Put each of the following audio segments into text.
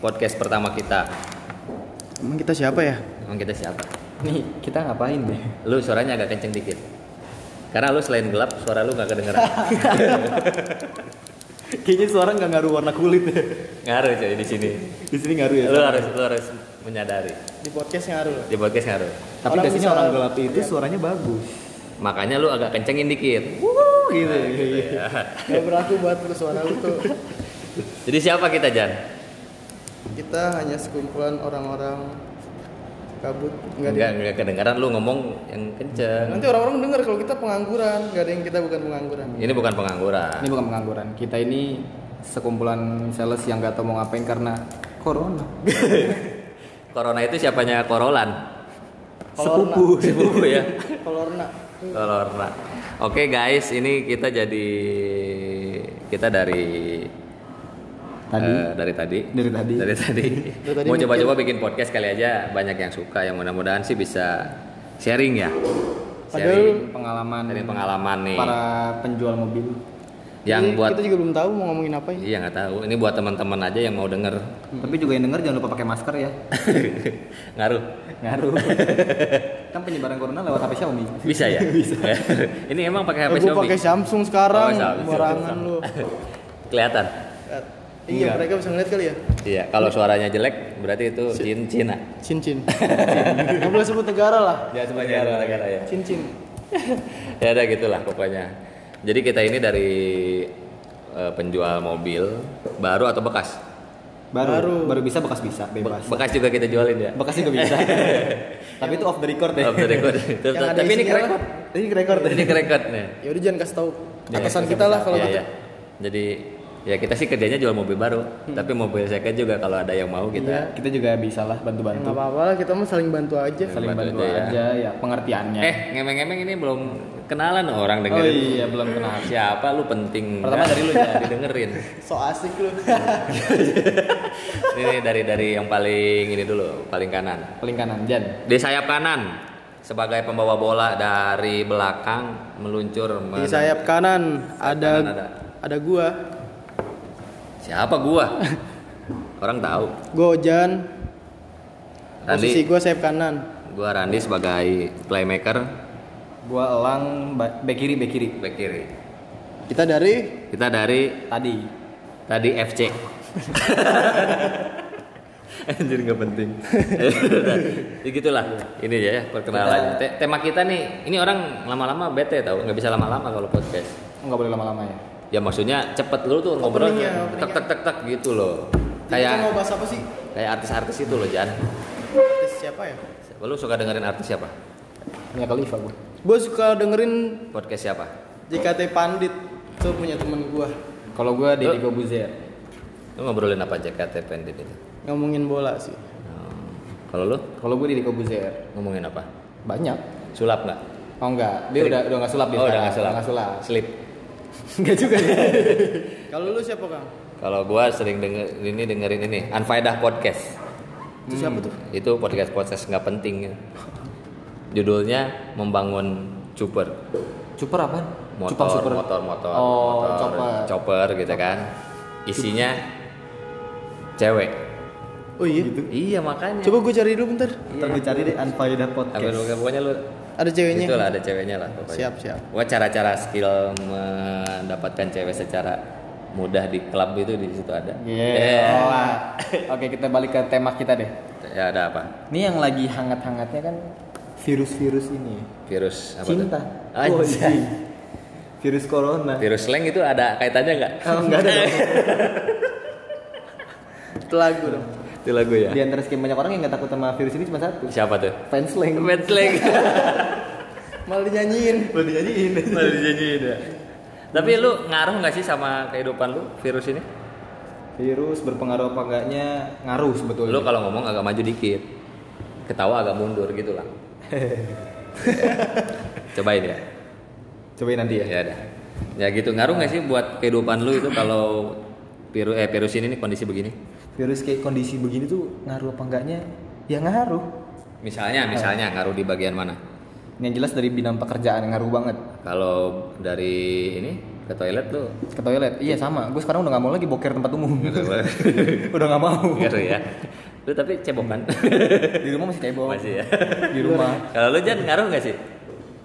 podcast pertama kita. Emang kita siapa ya? Emang kita siapa? Nih, kita ngapain deh? Lu suaranya agak kenceng dikit. Karena lu selain gelap, suara lu gak kedengeran. Kayaknya suara nggak ngaruh warna kulit ya. ngaruh coy di sini. Di sini ngaruh ya. Lu harus lu harus menyadari. Di podcast ngaruh. Di podcast ngaruh. Tapi Orang biasanya bisa- orang gelap itu suaranya bagus. Makanya lu agak kencengin dikit. gitu. Ya. Gak berlaku buat lu suara lu tuh. Jadi siapa kita Jan? Kita hanya sekumpulan orang-orang kabut. Enggak Enggak, enggak kedengeran lu ngomong yang kenceng. Nanti orang-orang denger kalau kita pengangguran. Gak ada yang kita bukan pengangguran. Ini bukan pengangguran. Ini bukan pengangguran. Kita ini sekumpulan sales yang nggak tahu mau ngapain karena corona. Corona itu siapanya Korolan? Kolorna. Sepupu. Sepupu ya. Kolorna. Corona. Oke guys, ini kita jadi kita dari Tadi. eh, dari tadi Dari tadi. dari tadi, Dari tadi mau coba-coba bikin podcast kali aja banyak yang suka yang mudah-mudahan sih bisa sharing ya sharing pengalaman dari pengalaman nih para penjual mobil. yang Jadi buat kita juga belum tahu mau ngomongin apa ya. iya nggak tahu ini buat teman-teman aja yang mau denger Tapi juga yang denger jangan lupa pakai masker ya. ngaruh Ngaruh. kan penyebaran corona lewat HP Xiaomi. bisa ya bisa ini emang pakai HP gue Xiaomi pakai Samsung sekarang. Oh, Samsung. Barangan lu. kelihatan Iya, Enggak. mereka bisa ngeliat kali ya. iya kalau suaranya jelek berarti itu Cina Cina Cincin. Gak boleh sebut negara lah. ya sebagai negara ya Cincin. ya udah gitulah pokoknya jadi kita ini dari eh, penjual mobil baru atau bekas Baru, Baru. baru bisa bekas bisa Be- bebas. bekas juga kita jualin ya Bekas juga bisa. Tapi itu off the record ya. Off the record. Ada tapi ini isinya kerekod Ini record ini kerekod nih Ya udah jangan kasih tahu Ya, atasan kita lah kalau Iya, gitu. iya. jadi ya kita sih kerjanya jual mobil baru tapi mobil second juga kalau ada yang mau kita Kita juga bisa lah Nggak bantu-bantu. apa-apa lah, kita mau saling bantu aja. Saling Bantu bantu aja aja, ya pengertiannya. eh ngemeng-ngemeng ini belum kenalan orang oh dengerin iya belum kenal. siapa lu penting Pertama nggak? dari lu, Jan. didengerin So asik lu. ini dari dari yang paling ini dulu paling kanan Paling kanan Jan. di sayap kanan sebagai pembawa bola dari belakang meluncur Di sayap kanan ada kanan ada. ada gua. Siapa gua orang tahu Gua Ojan. Posisi gua sayap kanan. gua Randi sebagai playmaker Gua elang ba- back kiri back kiri. back kiri Kita dari kita dari Tadi. tadi FC Anjir nggak penting. ya gitulah. Ini ya perkenalan. Te- tema kita nih, ini orang lama-lama bete tau, nggak bisa lama-lama kalau podcast. Enggak boleh lama-lama ya. Ya maksudnya cepet lu tuh ngobrol Openingnya, tek tek tek tek gitu loh. Kita mau Kayak bahas apa sih? kayak artis-artis itu loh Jan. Artis siapa ya? Siapa lu suka dengerin artis siapa? Punya Khalifa gua. Gua suka dengerin Podcast siapa? JKT Pandit. Itu punya temen gua. Kalau gua Deddy Gobuzer. Lu ngobrolin apa JKT Pendit itu? Ngomongin bola sih. Hmm. Kalau lu Kalau gua Deddy Gobuzer. ngomongin apa? Banyak. Sulap nggak? Oh enggak, dia udah udah enggak sulap dia. Oh udah nggak sulap. Nggak sulap. Slip. Enggak juga ya. Kalau lu siapa, Kang? Kalau gua sering denger ini dengerin ini Anfaedah Podcast. Itu siapa tuh? Itu podcast podcast nggak penting. Judulnya membangun super. Super apa? Motor, Cupang super. motor, motor, Oh, motor, chopper. chopper gitu kan. Isinya cewek. Oh iya. Iya makanya. Coba gue cari dulu bentar. Ntar gue cari deh Unfaedah Apa Podcast. lu pokoknya lu Ada ceweknya. Itulah ada ceweknya lah pokoknya. Siap, siap. Wah cara-cara skill mendapatkan cewek secara mudah di klub itu di situ ada. Iya. Yeah. Oke, kita balik ke tema kita deh. Ya ada apa? Ini yang lagi hangat-hangatnya kan virus-virus ini. Virus apa Cinta. tuh? Anjay. iya. Virus corona. Virus slang itu ada kaitannya nggak? Oh, enggak ada. lagu dong. Itu lagu ya. Di antara sekian banyak orang yang nggak takut sama virus ini cuma satu. Siapa tuh? Fans slang. Fans slang. Malah dinyanyiin. Boleh dinyanyiin. Malah dijanjiin ya. Tapi lu ngaruh nggak sih sama kehidupan lu virus ini? Virus berpengaruh apa enggaknya ngaruh sebetulnya. Lu kalau ngomong agak maju dikit, ketawa agak mundur gitu lah. Cobain ya. Cobain nanti ya. Ya ada. Ya gitu ngaruh nggak sih buat kehidupan lu itu kalau virus eh virus ini nih kondisi begini? Virus kayak kondisi begini tuh ngaruh apa enggaknya? Ya ngaruh. Misalnya, misalnya ngaruh di bagian mana? Yang jelas dari bidang pekerjaan ngaruh banget. Kalau dari ini ke toilet lu ke toilet iya sama gue sekarang udah nggak mau lagi boker tempat umum udah nggak mau Ngaruh ya. Lu tapi cebok kan? di rumah masih cebok Masih ya. di rumah Kalau lu Jan ngaruh nggak sih?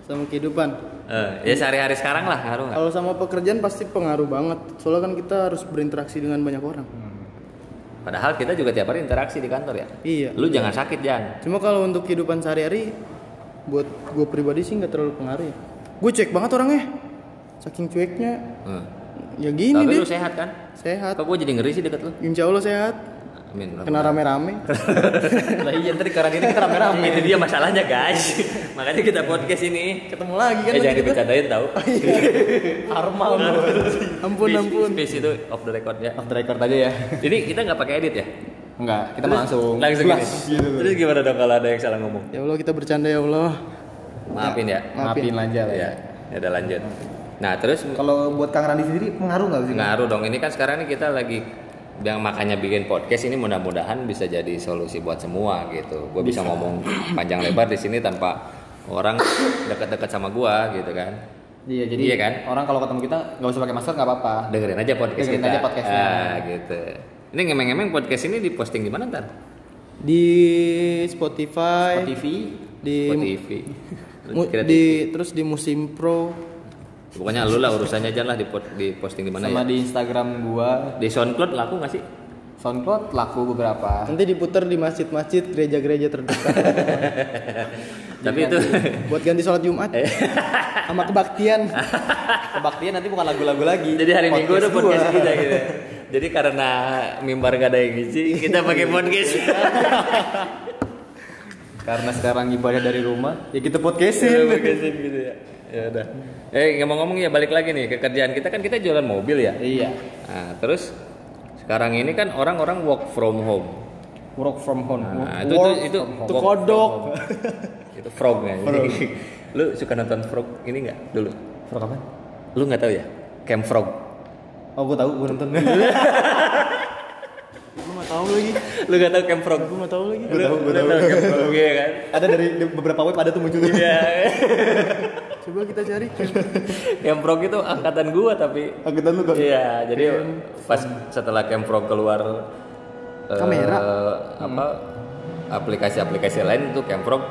Sama kehidupan. Eh, ya sehari-hari sekarang lah ngaruh nggak? Kalau sama pekerjaan pasti pengaruh banget. Soalnya kan kita harus berinteraksi dengan banyak orang. Padahal kita juga tiap hari interaksi di kantor ya. Iya. Lu jangan sakit Jan. Cuma kalau untuk kehidupan sehari-hari buat gue pribadi sih nggak terlalu pengaruh ya. Gue cuek banget orangnya. Saking cueknya Hmm. ya gini Tapi deh. lu sehat kan? Sehat. Kok gue jadi ngeri sih deket lu? Insya Allah sehat. Amin. Kena rame-rame. lah iya ntar karena ini kita rame-rame Itu dia masalahnya guys. Makanya kita podcast ini. Ketemu lagi kan Eh jangan nanti kita. dibicarain tau. Arma Ampun ampun. Space itu off the record ya. off the record aja ya Jadi kita nggak pakai edit ya? enggak kita langsung Langsung gitu. Terus gimana dong kalau ada yang salah ngomong? Ya Allah kita bercanda ya Allah. Maafin ya. maafin aja lah Ya, ya ya udah lanjut. Nah terus kalau buat Kang Randi sendiri pengaruh nggak sih ngaruh dong. Ini kan sekarang ini kita lagi yang makanya bikin podcast ini mudah-mudahan bisa jadi solusi buat semua gitu. Gue bisa. ngomong panjang lebar di sini tanpa orang dekat-dekat sama gua gitu kan. iya jadi Iya kan? orang kalau ketemu kita nggak usah pakai masker nggak apa-apa Dengerin aja podcast Dengerin kita. aja podcastnya. Ah, gitu. Ini ngemeng-ngemeng podcast ini diposting di mana ntar? Di Spotify, TV di Spotify. Kira- di terus di Musim Pro. Pokoknya lu lah urusannya aja lah di, di posting di mana sama ya. di Instagram gua Di SoundCloud laku nggak sih? SoundCloud laku beberapa Nanti diputar di masjid-masjid, gereja-gereja terdekat. Tapi itu buat ganti sholat Jumat. Sama kebaktian. kebaktian nanti bukan lagu-lagu lagi jadi hari Minggu Podcast tuh podcast gua. kita gitu. Jadi karena mimbar gak ada yang ngisi, kita pakai podcast. karena sekarang ibadah dari rumah ya kita podcastin podcastin gitu ya. Ya udah. Eh ngomong-ngomong ya balik lagi nih ke kerjaan kita kan kita jualan mobil ya. iya Nah, terus sekarang ini kan orang-orang work from home. work from home Nah, itu Work itu itu kodok. itu frog ya. Lu suka nonton frog ini nggak dulu? Frog apa? Lu nggak tahu ya? Camp frog. Oh, gue tahu, gue nonton. Gue gak tahu lagi. Lu nggak tahu camp frog? Gue gak tahu lagi. Lu tahu, tahu camp frog ya kan? ada dari beberapa web ada tuh muncul. Iya. Coba kita cari. camp frog itu angkatan gua tapi Angkatan lu kan? Iya, jadi pas setelah Camp Frog keluar eh, Kamera. apa aplikasi-aplikasi lain itu Camp Frog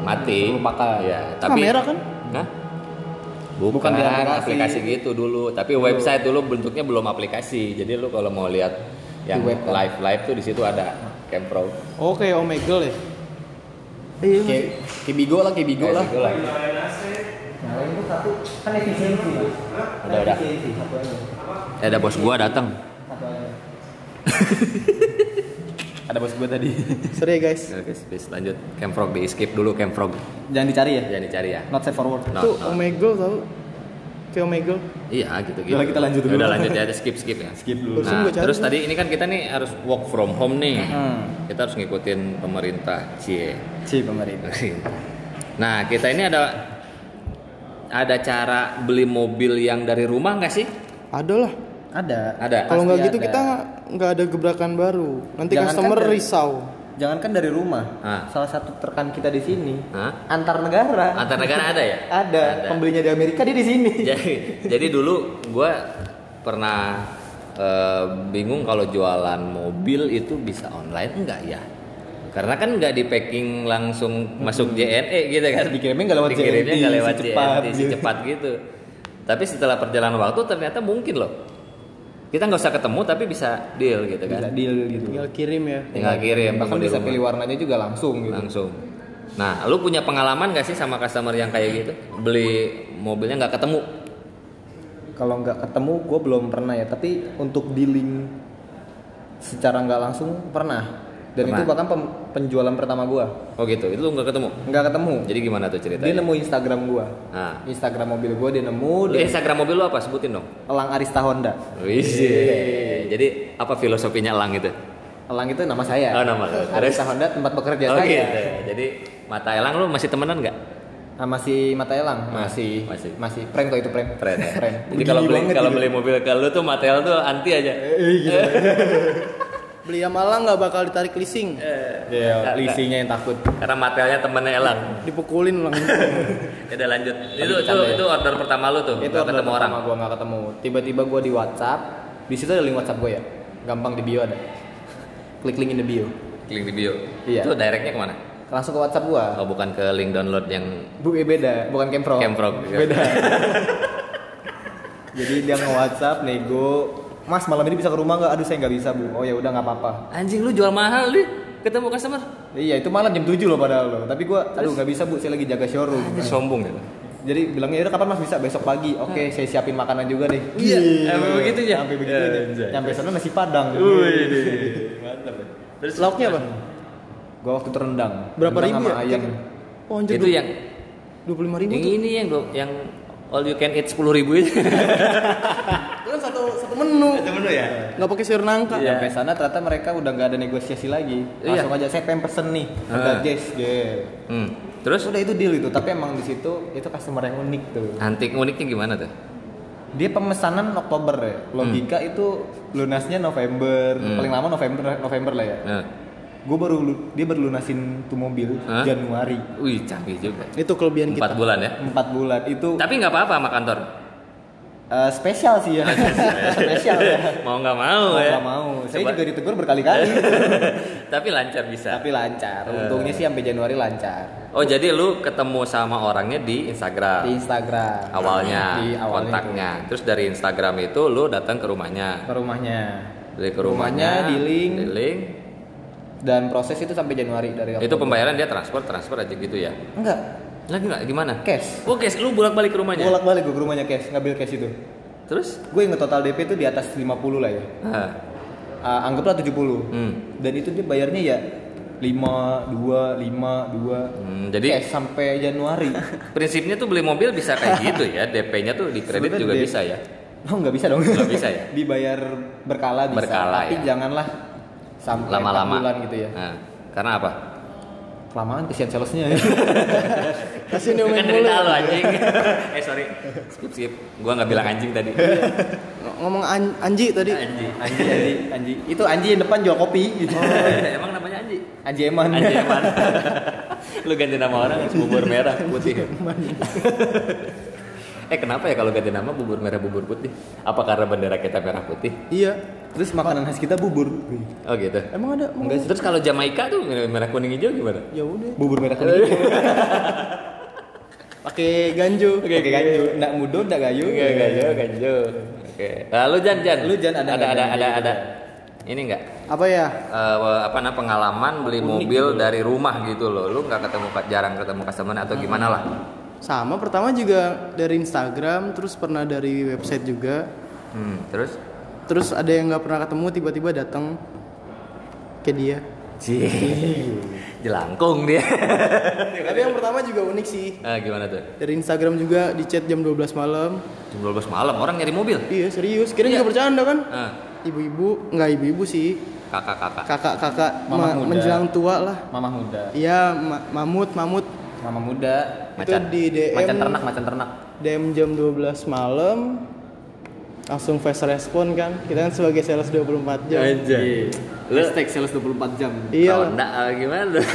mati. Melupakan. Iya, tapi Kamera kan? Hah? Bukan, Bukan di aplikasi. aplikasi gitu dulu, tapi website dulu bentuknya belum aplikasi. Jadi lu kalau mau lihat yang Di web live live tuh di situ ada Camp Frog. Oh Omegle ya? Iya. Kayak kayak Bigo lah, kayak Bigo lah. lah. Nah, itu satu kan efisiensi. Udah, udah. Eh, ada bos gua datang. Ada bos gue tadi. Sorry ya guys. Oke, please lanjut. Camp Frog di skip dulu Camp Frog. Jangan dicari ya. Jangan dicari ya. Not safe for work. No, Itu no. Omegle tau? Kayak Omegle. Iya gitu gitu. Udah, kita lanjut dulu. Udah lanjut ya, ada skip skip ya. Skip dulu. Nah, terus tadi ini kan kita nih harus work from home nih. Hmm. Kita harus ngikutin pemerintah cie. Si pemerintah. Nah, kita ini ada ada cara beli mobil yang dari rumah nggak sih? Ada lah. Ada. Ada. Kalau nggak gitu ada. kita nggak- ada gebrakan baru. Nanti Jangankan customer dari- risau. Jangankan dari rumah. Ah. Salah satu terkan kita di sini Hah? antar negara. Antar negara ada ya? Ada. Pembelinya di Amerika dia di sini. jadi, jadi dulu gue pernah eh, bingung kalau jualan mobil itu bisa online enggak ya? Karena kan nggak di packing langsung masuk JNE gitu kan? Dikirimnya nggak lewat Dikirimnya JNE, lewat secepat JNE, gitu. secepat gitu. Tapi setelah perjalanan waktu ternyata mungkin loh. Kita nggak usah ketemu tapi bisa deal gitu Bisa kan? deal gitu. Tinggal kirim ya. Tinggal kirim Bahkan bisa pilih warnanya juga langsung gitu. langsung. Nah, lu punya pengalaman gak sih sama customer yang kayak gitu? Beli mobilnya nggak ketemu? Kalau nggak ketemu, gue belum pernah ya. Tapi untuk dealing secara nggak langsung pernah. Dan Pernah. itu bahkan pem- penjualan pertama gue. Oh gitu, itu lu nggak ketemu? Nggak ketemu. Jadi gimana tuh Dia ceritanya? nemu Instagram gue. Nah, Instagram mobil gue dia nemu. Dia Instagram mobil lu apa? Sebutin dong. Elang Arista Honda. Wih, jadi apa filosofinya elang itu? Elang itu nama saya. Oh, nama lu. Arista Honda tempat bekerja Oh saya. gitu. Jadi mata elang lu masih temenan nggak? Ah, masih mata elang? Masih. masih. Masih. Prank kok itu prank. Keren ya. Prank. Jadi kalau beli kalau gitu. beli mobil ke lu tuh mata el tuh anti aja. Eh. Beli yang Malang nggak bakal ditarik leasing. Iya, leasingnya yang takut. Karena materialnya temennya Elang. Dipukulin langsung. Ya udah lanjut. Itu itu, ya? itu order pertama lu tuh. Itu ketemu orang. gua nggak ketemu. Tiba-tiba gua di WhatsApp. Di situ ada link WhatsApp gua ya. Gampang di bio ada. Klik link in the bio. Klik di bio. Iya. Itu directnya ke mana? Langsung ke WhatsApp gua. Oh bukan ke link download yang Bu, eh, beda, bukan Kemprok. Kemprok. Beda. Jadi dia nge-WhatsApp nego, "Mas, malam ini bisa ke rumah nggak? Aduh, saya nggak bisa, Bu." Oh ya udah nggak apa-apa. anjing lu jual mahal deh. Ketemu customer. Iya, itu malam jam 7 loh padahal loh. Tapi gua, aduh nggak bisa, Bu, saya lagi jaga showroom. Anjing sombong ya. Jadi bilangnya udah kapan Mas bisa? Besok pagi. Oke, saya siapin makanan juga deh. Iya, sampai begitu ya? Sampai begitu Ya. Nyampe sana nasi padang. Mantap. Terus lauknya apa? Gua waktu itu rendang. Berapa Rendang ribu sama ya? Ayam. Oh anjir. Itu yang dua puluh lima ribu. yang ini yang yang all you can eat sepuluh ribu itu. Kan satu satu menu. Itu menu ya? Nggak pakai sayur nangka. Iya. Sampai sana ternyata mereka udah nggak ada negosiasi lagi. Iya. Langsung aja saya pengen pesen nih. Ah. Udah guys, gitu. Hmm. Terus udah itu deal itu, tapi emang di situ itu customer yang unik tuh. antik uniknya gimana tuh? Dia pemesanan Oktober ya. Logika itu lunasnya November, Hmm. paling lama November November lah ya. Nah. Gue baru dia baru lunasin tuh mobil Hah? Januari. Wih, canggih juga. Itu kelebihan Empat kita. bulan ya. Empat bulan itu Tapi nggak apa-apa sama kantor. Eh, spesial sih ya. spesial ya. Mau nggak mau Mau ya. nggak mau. Saya Coba- juga ditegur berkali-kali. Tapi lancar bisa. tapi lancar. Untungnya sih sampai Januari lancar. Oh jadi lu ketemu sama orangnya di Instagram Di Instagram. awalnya, Di awalnya kontaknya. Terus dari Instagram itu lu datang ke rumahnya. ke rumahnya. Dari ke Rumahnya, rumahnya, di link. di link. Dan proses itu sampai Januari dari Itu pembayaran dia transfer transfer aja gitu ya. Enggak, Lagi nggak gimana? cash. Oh cash, lu bolak balik ke rumahnya. Bolak balik gue ke rumahnya cash, ngambil cash itu. Terus? Gue inget total DP itu di atas 50 lah ya. Ah, Ah, anggaplah 70. hmm. Dan itu dia bayarnya ya 5 2 5 2. Hmm, jadi cash sampai Januari. prinsipnya tuh beli mobil bisa kayak gitu ya. DP-nya tuh di kredit Sebenarnya juga bisa ya. Oh, nggak bisa dong. Nggak bisa ya? Dibayar berkala bisa, Berkala, tapi ya. janganlah sampai Lama-lama. 4 bulan gitu ya. Nah, karena apa? Kelamaan kesian salesnya ya. Kasih dia Kan dari lu anjing. eh sorry. Skip skip. Gua nggak bilang anjing tadi. Ngomong an- Anji tadi. Anjing. Anji, Anji, Anji. Itu Anji yang depan jual kopi gitu. Emang namanya Anji? Anji Eman. Anji Eman. Lu ganti nama orang bubur merah putih. Eh kenapa ya kalau ganti nama bubur merah bubur putih? Apa karena bendera kita merah putih? Iya. Terus makanan khas kita bubur. Oh gitu. Emang ada? Emang Enggak, terus kalau Jamaika tuh merah kuning hijau gimana? Ya udah. Bubur merah kuning. Pakai ganjo. Oke, oke gayu. Ndak mudo, ndak gayu. Enggak, enggak, enggak. Oke. Lalu Jan, Jan. Lu, Jan, ada ada ada ada ada. Ini enggak? Apa ya? Eh, apa namanya pengalaman beli Unik mobil gitu. dari rumah gitu loh. Lu nggak ketemu jarang ketemu customer atau gimana lah? Sama pertama juga dari Instagram, terus pernah dari website juga. Hmm, terus? Terus ada yang nggak pernah ketemu tiba-tiba datang ke dia. Cih. Jelangkung dia. Tapi yang pertama juga unik sih. Ah, gimana tuh? Dari Instagram juga di chat jam 12 malam. Jam 12 malam orang nyari mobil. Iya serius. Kira Iya. juga bercanda kan? Ah, Ibu-ibu, nggak ibu-ibu sih. kakak-kakak. Kakak-kakak Mama ma- menjelang tua lah. Mama muda. Iya, ma- mamut, mamut. Mama muda. Macan. Itu di DM. Macan ternak, macan ternak. DM jam 12 malam. Langsung fast respon kan. Kita kan sebagai sales 24 jam. Aja. Lu Hashtag sales 24 jam. Iya. lah. Honda ah, gimana?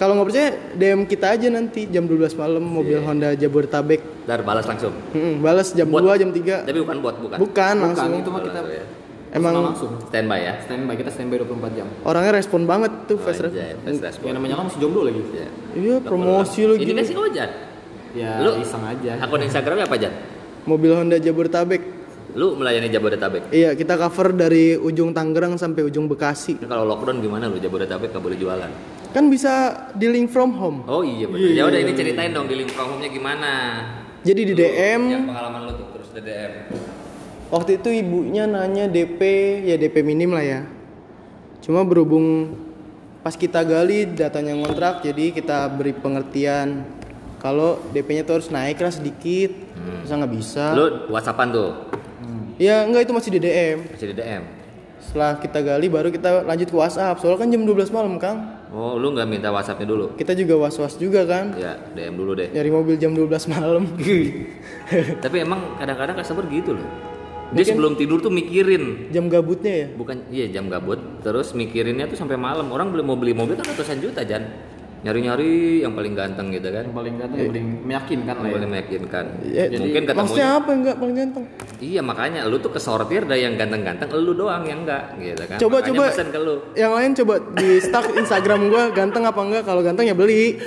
Kalau nggak percaya DM kita aja nanti jam 12 malam mobil Iya. Honda Jabodetabek. Ntar balas langsung. Mm, balas jam Bot. 2 jam 3. Tapi bukan bot, bukan. Bukan langsung. itu mah kita Langsung ya. Emang langsung. Standby ya. Standby kita standby 24 jam. orangnya respon banget tuh Oh, fast respon. anjay, fast respon. Yang namanya lo masih jomblo lagi. Iya. Iya, promosi lu Ini gitu. kan si Ojan. Ya Lu- iseng aja. Akun Instagramnya apa Jan? Mobil Honda Jabodetabek. Lu melayani Jabodetabek. Iya, kita cover dari ujung Tangerang sampai ujung Bekasi. Kalau lockdown gimana lu Jabodetabek nggak boleh jualan? Kan bisa di link from home. Oh iya benar. Ya udah ini ceritain dong di link from home-nya gimana? Jadi di Lu, DM Yang pengalaman lu tuh terus di DM. Waktu itu ibunya nanya DP, ya DP minim lah ya. Cuma berhubung pas kita gali datanya ngontrak, jadi kita beri pengertian kalau DP-nya tuh harus naik lah sedikit. Masa nggak bisa? Lu WhatsAppan tuh Ya enggak itu masih di DM. masih di DM. Setelah kita gali baru kita lanjut ke WhatsApp. Soalnya kan jam 12 malam, Kang. Oh, lu nggak minta WhatsAppnya dulu? Kita juga was-was juga kan. Ya, DM dulu deh. Nyari mobil jam 12 malam. Tapi emang kadang-kadang customer gitu loh. Dia sebelum tidur tuh mikirin Jam gabutnya ya. bukan iya jam gabut terus mikirinnya tuh sampai malam orang beli mau beli mobil kan ratusan juta Jan nyari-nyari yang paling ganteng gitu kan Yang paling ganteng, yang paling meyakinkan lah yang ya. paling meyakinkan Ya, mungkin Maksudnya ketemunya apa enggak paling ganteng? iya makanya lu tuh kesortir dari yang ganteng-ganteng lu doang yang enggak gitu kan Coba Makanya coba ke lu Yang lain coba di start Instagram gua ganteng apa enggak? Kalau ganteng ya beli.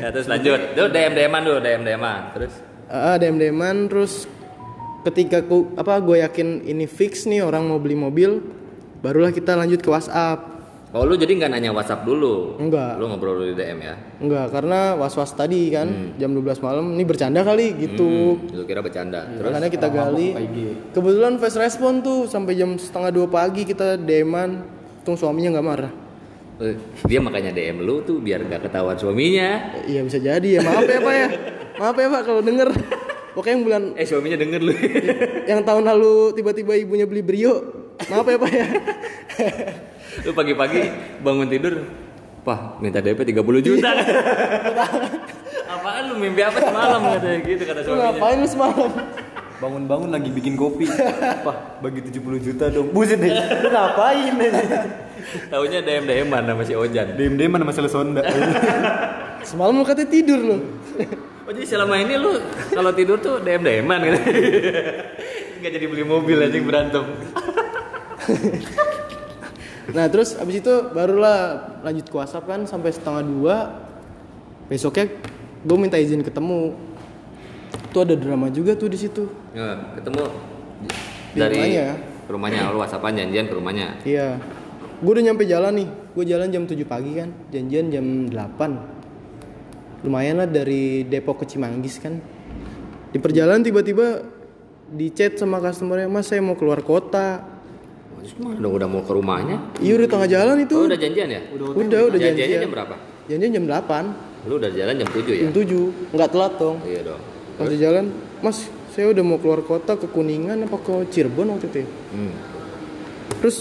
ya, terus lanjut tuh DM DM-an dulu DM DM-an terus Ah, DM deman terus ketika ku apa gue yakin ini fix nih orang mau beli mobil, barulah kita lanjut ke WhatsApp. oh lu jadi nggak nanya WhatsApp dulu Enggak. lu ngobrol dulu di DM ya Enggak, karena was-was tadi kan jam 12 malam ini bercanda kali gitu. Hmm, lu kira bercanda terus Makanya kita gali. Kebetulan fast respon tuh sampai jam setengah dua pagi kita deman. Tung suaminya nggak marah. eh, dia makanya DM lu tuh biar gak ketahuan suaminya Iya bisa jadi ya. Maaf ya pak ya. Maaf ya pak kalau denger. Pokoknya yang bulan eh suaminya denger lu yang tahun lalu tiba-tiba ibunya beli brio. Maaf ya pak ya. lu pagi-pagi bangun tidur Pah, minta DP 30 juta. Apaan lu mimpi apa semalam katanya gitu kata Lu suaminya. ngapain lu semalam? Bangun-bangun lagi bikin kopi. Apa? Bagi 70 juta dong. Buset deh. Lu ngapain? Taunya DM DM-an sama si Ojan. DM-DM mana masalah sonda. Semalam lu katanya tidur lu. Oh jadi selama ini lu kalau tidur tuh DM DM-an gitu. Enggak jadi beli mobil anjing berantem. Nah terus abis itu barulah lanjut ke WhatsApp kan sampai setengah dua. Besoknya gue minta izin ketemu. Tuh ada drama juga tuh di situ. Ya, ketemu Di dari rumahnya. ke rumahnya lu WhatsAppan janjian ke rumahnya. Iya. Gue udah nyampe jalan nih. Gue jalan jam 7 pagi kan. Janjian jam 8. Lumayan lah dari Depok ke Cimanggis kan. Di perjalanan tiba-tiba di chat sama customernya, Mas saya mau keluar kota. Terus udah mau ke rumahnya? Iya udah tengah jalan itu. Oh, udah janjian ya? udah, udah Janjiannya janjian. jam berapa? Janjian jam 8. Lu udah jalan jam 7 ya? Jam 7. Nggak telat dong. Iya dong. Pas di jalan, Mas saya udah mau keluar kota ke Kuningan apa ke Cirebon waktu itu ya. Hmm. Terus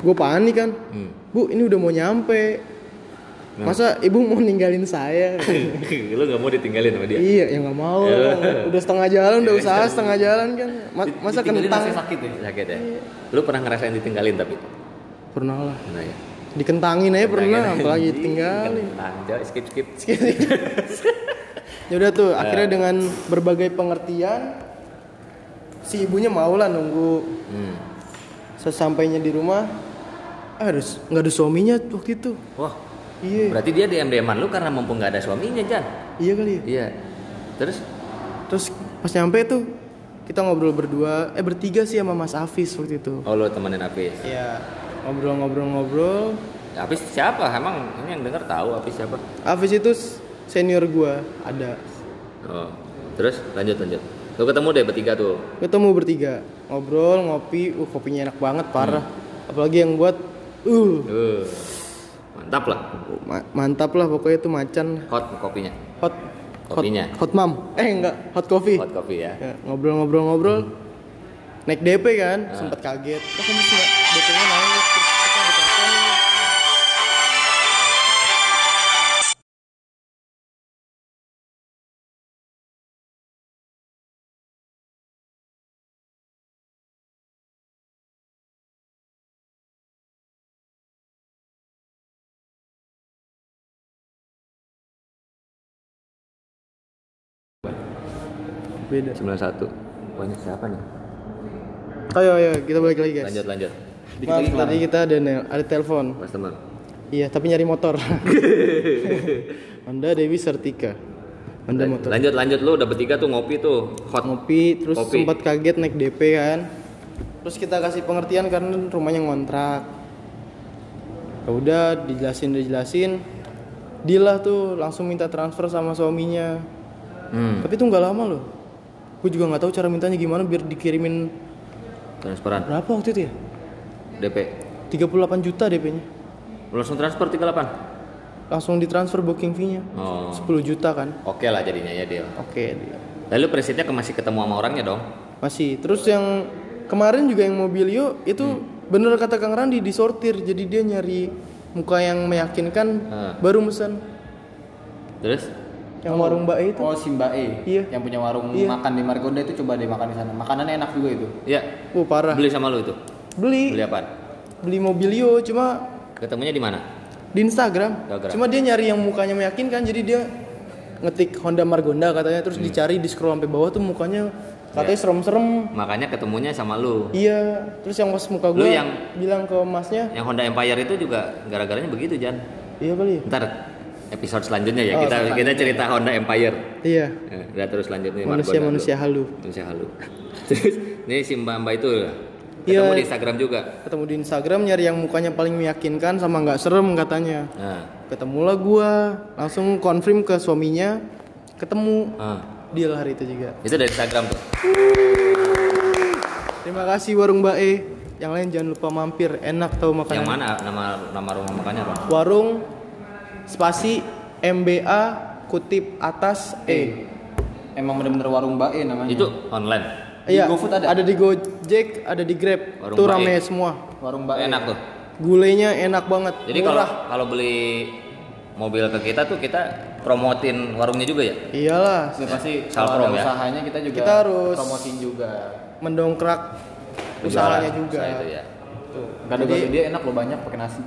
gue panik kan. Hmm. Bu ini udah mau nyampe. Masa ibu mau ninggalin saya? lu gak mau ditinggalin sama dia? iya, ya nggak mau. lah. Udah setengah jalan, udah usaha setengah jalan kan. Ma- masa Ditinggalin kentang? sakit ya. Sakit ya? Lu pernah ngerasain ditinggalin tapi? Pernah lah. Nah ya. Dikentangin aja pernah, apalagi Anjing, tinggalin. kentang. Jauh, skip skip. ya udah tuh, akhirnya dengan berbagai pengertian si ibunya mau lah nunggu Hmm. sesampainya di rumah. Ah, harus nggak ada suaminya waktu itu. Wah, Iya, berarti dia DM DM lu karena mumpung gak ada suaminya, Jan. iya kali. ya. Iya. Terus Terus pas nyampe tuh kita ngobrol berdua, eh bertiga sih sama Mas Afis waktu itu. oh lu temenin Apis. Iya, ngobrol-ngobrol-ngobrol. Apis siapa? Emang ini yang denger tahu Apis siapa? Afis itu senior gua, ada. Oh. Terus lanjut lanjut. Lu ketemu deh bertiga tuh. Ketemu bertiga, ngobrol, ngopi, uh kopinya enak banget parah. Apalagi yang buat uh Uh. Mantap lah. ma- mantap lah pokoknya itu macan. Hot kopinya. hot. Kopinya. hot, hot mam. Eh enggak. Hot coffee. Hot kopi ya. Ya, ngobrol-ngobrol-ngobrol. Naik DP kan? Sempat kaget. Kok kamu DP-nya naik beda. 91. Banyak siapa nih? ayo ayo kita balik lagi guys. Lanjut lanjut. Maaf, tadi kita ada ada telepon. Customer. iya tapi nyari motor. Honda Dewi Sertika Honda motor. Lanjut lanjut. Lu udah bertiga tuh ngopi tuh. Hot. Ngopi terus Kopi. sempat kaget naik DP kan. Terus kita kasih pengertian karena rumahnya ngontrak. Ya udah dijelasin dijelasin. Lah tuh langsung minta transfer sama suaminya. Hmm. tapi itu nggak lama loh gue juga nggak tahu cara mintanya gimana biar dikirimin Transferan. berapa waktu itu ya DP. 38 juta DP-nya langsung transfer 38. langsung ditransfer booking fee-nya Oh. 10 juta kan Oke lah jadinya ya deal. oke dia. Lalu presiden masih ketemu sama orangnya dong? masih terus yang kemarin juga yang mobilio itu bener kata Kang Randi disortir jadi dia nyari muka yang meyakinkan Ah. baru mesen Terus? Yang warung Mbak E itu. Oh, si Mbak E. Iya. Yang punya warung Iya. makan di Margonda itu coba deh makan di sana. Makanannya enak juga itu. Ya, Uh, parah. beli sama lu itu. Beli. Beli apa? Beli mobilio cuma Ketemunya di mana? di Instagram. Instagram. Cuma dia nyari yang mukanya meyakinkan jadi dia ngetik Honda Margonda katanya terus dicari di scroll sampai bawah tuh mukanya katanya serem-serem. Makanya ketemunya sama lu. Iya, terus yang pas muka gue yang- bilang ke masnya, Yang Honda Empire itu juga gara-garanya begitu, Jan. iya kali ya. Ntar episode selanjutnya ya Oh, kita selanjutnya. kita cerita Honda Empire. Iya, Udah terus lanjutnya manusia-manusia halu. Manusia halu. Terus ini si Mbak Mbak itu ketemu Iya. di Instagram juga. Ketemu di Instagram nyari yang mukanya paling meyakinkan sama nggak serem katanya. Nah, Ketemulah gua, langsung konfirm ke suaminya, ketemu ah. deal hari itu juga. itu dari Instagram tuh. Terima kasih warung Mbak E. Yang lain jangan lupa mampir, enak tau makanan. Yang mana nama nama rumah makannya apa? Warung spasi MBA kutip atas E. Emang bener-bener warung Mbak E namanya. Itu online. Di Iya, GoFood ada? di Gojek, ada di Grab. Warung Tuh Mbak rame E. semua. warung Mbak E. Enak tuh. Gulenya enak banget. Jadi kalau kalau beli mobil ke kita tuh kita promotin warungnya juga ya? Iyalah, Ya, pasti kalau ada ya? usahanya kita juga Kita harus- promotin juga. mendongkrak usahanya juga. usaha itu ya. Tuh, gado-gado dia enak loh banyak pakai nasi.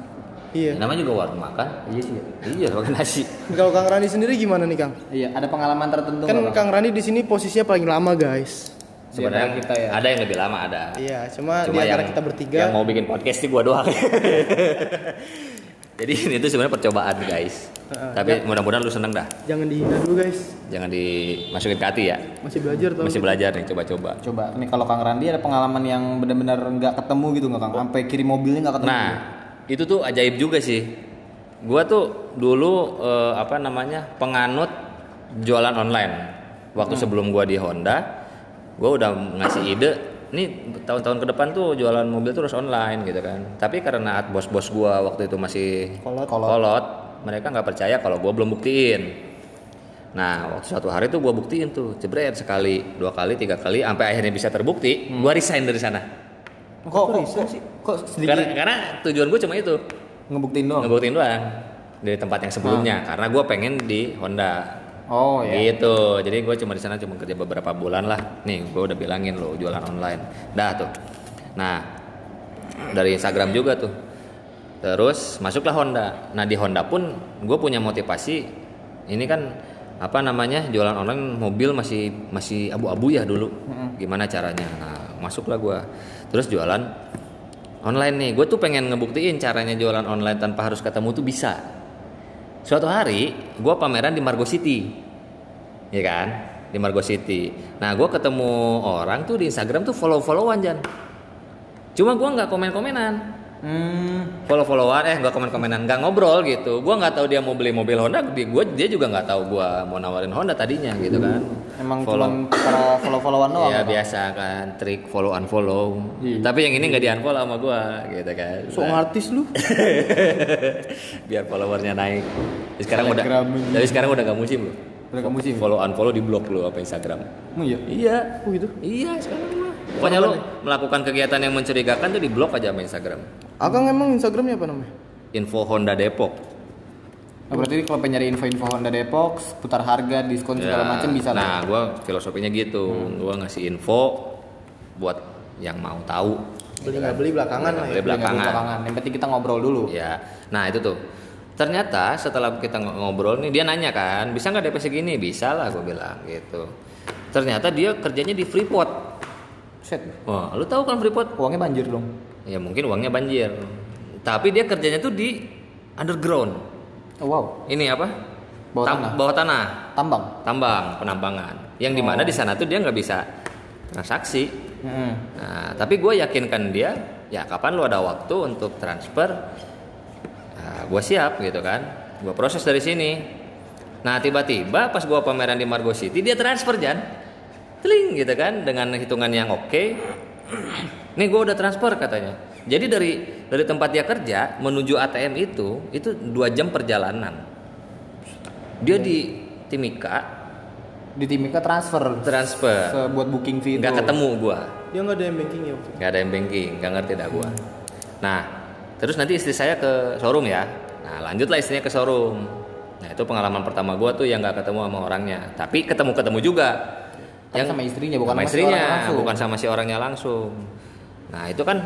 Iya. Namanya juga warung makan. Iya sih. Iya, pakai nasi. Kalau Kang Rani sendiri gimana nih Kang? Iya, ada pengalaman tertentu Kan? Kang Rani di sini posisinya paling lama guys. Sebenarnya antara kita ya. ada yang lebih lama ada. Iya, cuma, Cuma di antara yang kita bertiga. yang mau bikin podcast sih gua doang. Jadi ini tuh sebenarnya percobaan guys. Heeh, Tapi mudah-mudahan lu seneng dah. Jangan dihina dulu guys. Jangan dimasukin ke hati ya. Masih belajar tau. Masih belajar nih, coba-coba. Coba nih kalau Kang Randi ada pengalaman yang benar-benar nggak ketemu gitu nggak Kang? Sampai kirim mobilnya nggak ketemu. Nah, itu tuh ajaib juga sih. Gua tuh dulu eh, apa namanya? penganut jualan online. Waktu sebelum gua di Honda, gua udah ngasih ide nih tahun-tahun ke depan tuh jualan mobil tuh harus online gitu kan. Tapi karena bos-bos gua waktu itu masih Kolot. kolot, mereka nggak percaya kalau gua belum buktiin. Nah, waktu suatu hari tuh gua buktiin tuh, jebret sekali, dua kali, tiga kali, sampai akhirnya bisa terbukti, gua resign dari sana. Kok kok, kok, kok sedikit? Karena, karena tujuan gue cuma itu, ngebuktiin doang. ngebuktiin doang. Dari tempat yang sebelumnya. Karena gue pengen di Honda. Oh ya. gitu. Jadi gue cuma di sana cuma kerja beberapa bulan lah. Nih gue udah bilangin lo jualan online. Dah tuh. Nah dari Instagram juga tuh. Terus masuklah Honda. Nah di Honda pun gue punya motivasi. Ini kan apa namanya jualan online mobil masih masih abu-abu ya dulu. Gimana caranya? Nah masuklah gue terus jualan online nih. Gue tuh pengen ngebuktiin caranya jualan online tanpa harus ketemu tuh bisa. Suatu hari gue pameran di Margo City. Ya kan? Di Margo City. Nah gue ketemu orang tuh di Instagram tuh follow followan Jan. Cuma gue nggak komen komenan Hmm. follow followan eh nggak komen komenan nggak ngobrol gitu gue nggak tahu dia mau beli mobil Honda dia gue dia juga nggak tahu gue mau nawarin Honda tadinya gitu kan Emang Follow. para follow-followan doang. ya Bang? biasa kan trik follow unfollow Iya. tapi yang ini nggak di unfollow sama gue gitu kan So artis lu. biar followernya naik Tapi sekarang udah Telegram dari sekarang udah gak musim loh Udah kamu sih. follow unfollow di blok lo apa Instagram Emang iya. iya Oh gitu. iya sekarang mah pokoknya lo melakukan kegiatan yang mencurigakan tuh di blok aja sama Instagram Akang emang Instagramnya apa namanya? info Honda Depok Nah, berarti kalau pengen nyari info-info Honda Depok, seputar harga, diskon segala Ya, macam bisa nah gue filosofinya gitu gue ngasih info buat yang mau tahu Beli nggak beli belakangan lah Beli ya. Beli belakangan. belakangan. Yang penting kita ngobrol dulu. Ya, nah itu tuh. Ternyata setelah kita ng- ngobrol nih dia nanya kan, bisa nggak DP segini? Bisa lah, gue bilang gitu. Ternyata dia kerjanya di Freeport. Set. Wah, lu tahu kan Freeport? Uangnya banjir dong. Ya mungkin uangnya banjir. Tapi dia kerjanya tuh di underground. Oh, wow. Ini apa? Bawah Tam- tanah. Bawah tanah. Tambang. Tambang, penambangan. Yang di mana di sana tuh dia nggak bisa transaksi. Hmm. Nah, tapi gue yakinkan dia, ya kapan lu ada waktu untuk transfer, nah, gue siap gitu kan. Gue proses dari sini. Nah tiba-tiba pas gue pameran di Margo City dia transfer Jan, teling gitu kan dengan hitungan yang oke. Nih gue udah transfer katanya. Jadi dari dari tempat dia kerja menuju ATM itu itu dua jam perjalanan. Dia di Timika Di Timika transfer. transfer, Se- buat booking fee nggak ketemu gua. Dia nggak ada yang banking ya nggak ada yang banking nggak ngerti dah gua nah terus nanti istri saya ke showroom ya nah lanjutlah istrinya ke showroom Nah itu pengalaman pertama gue tuh yang nggak ketemu sama orangnya. Tapi ketemu-ketemu juga. Tapi sama istrinya, bukan sama istrinya, orangnya langsung. bukan sama si orangnya langsung. Nah itu kan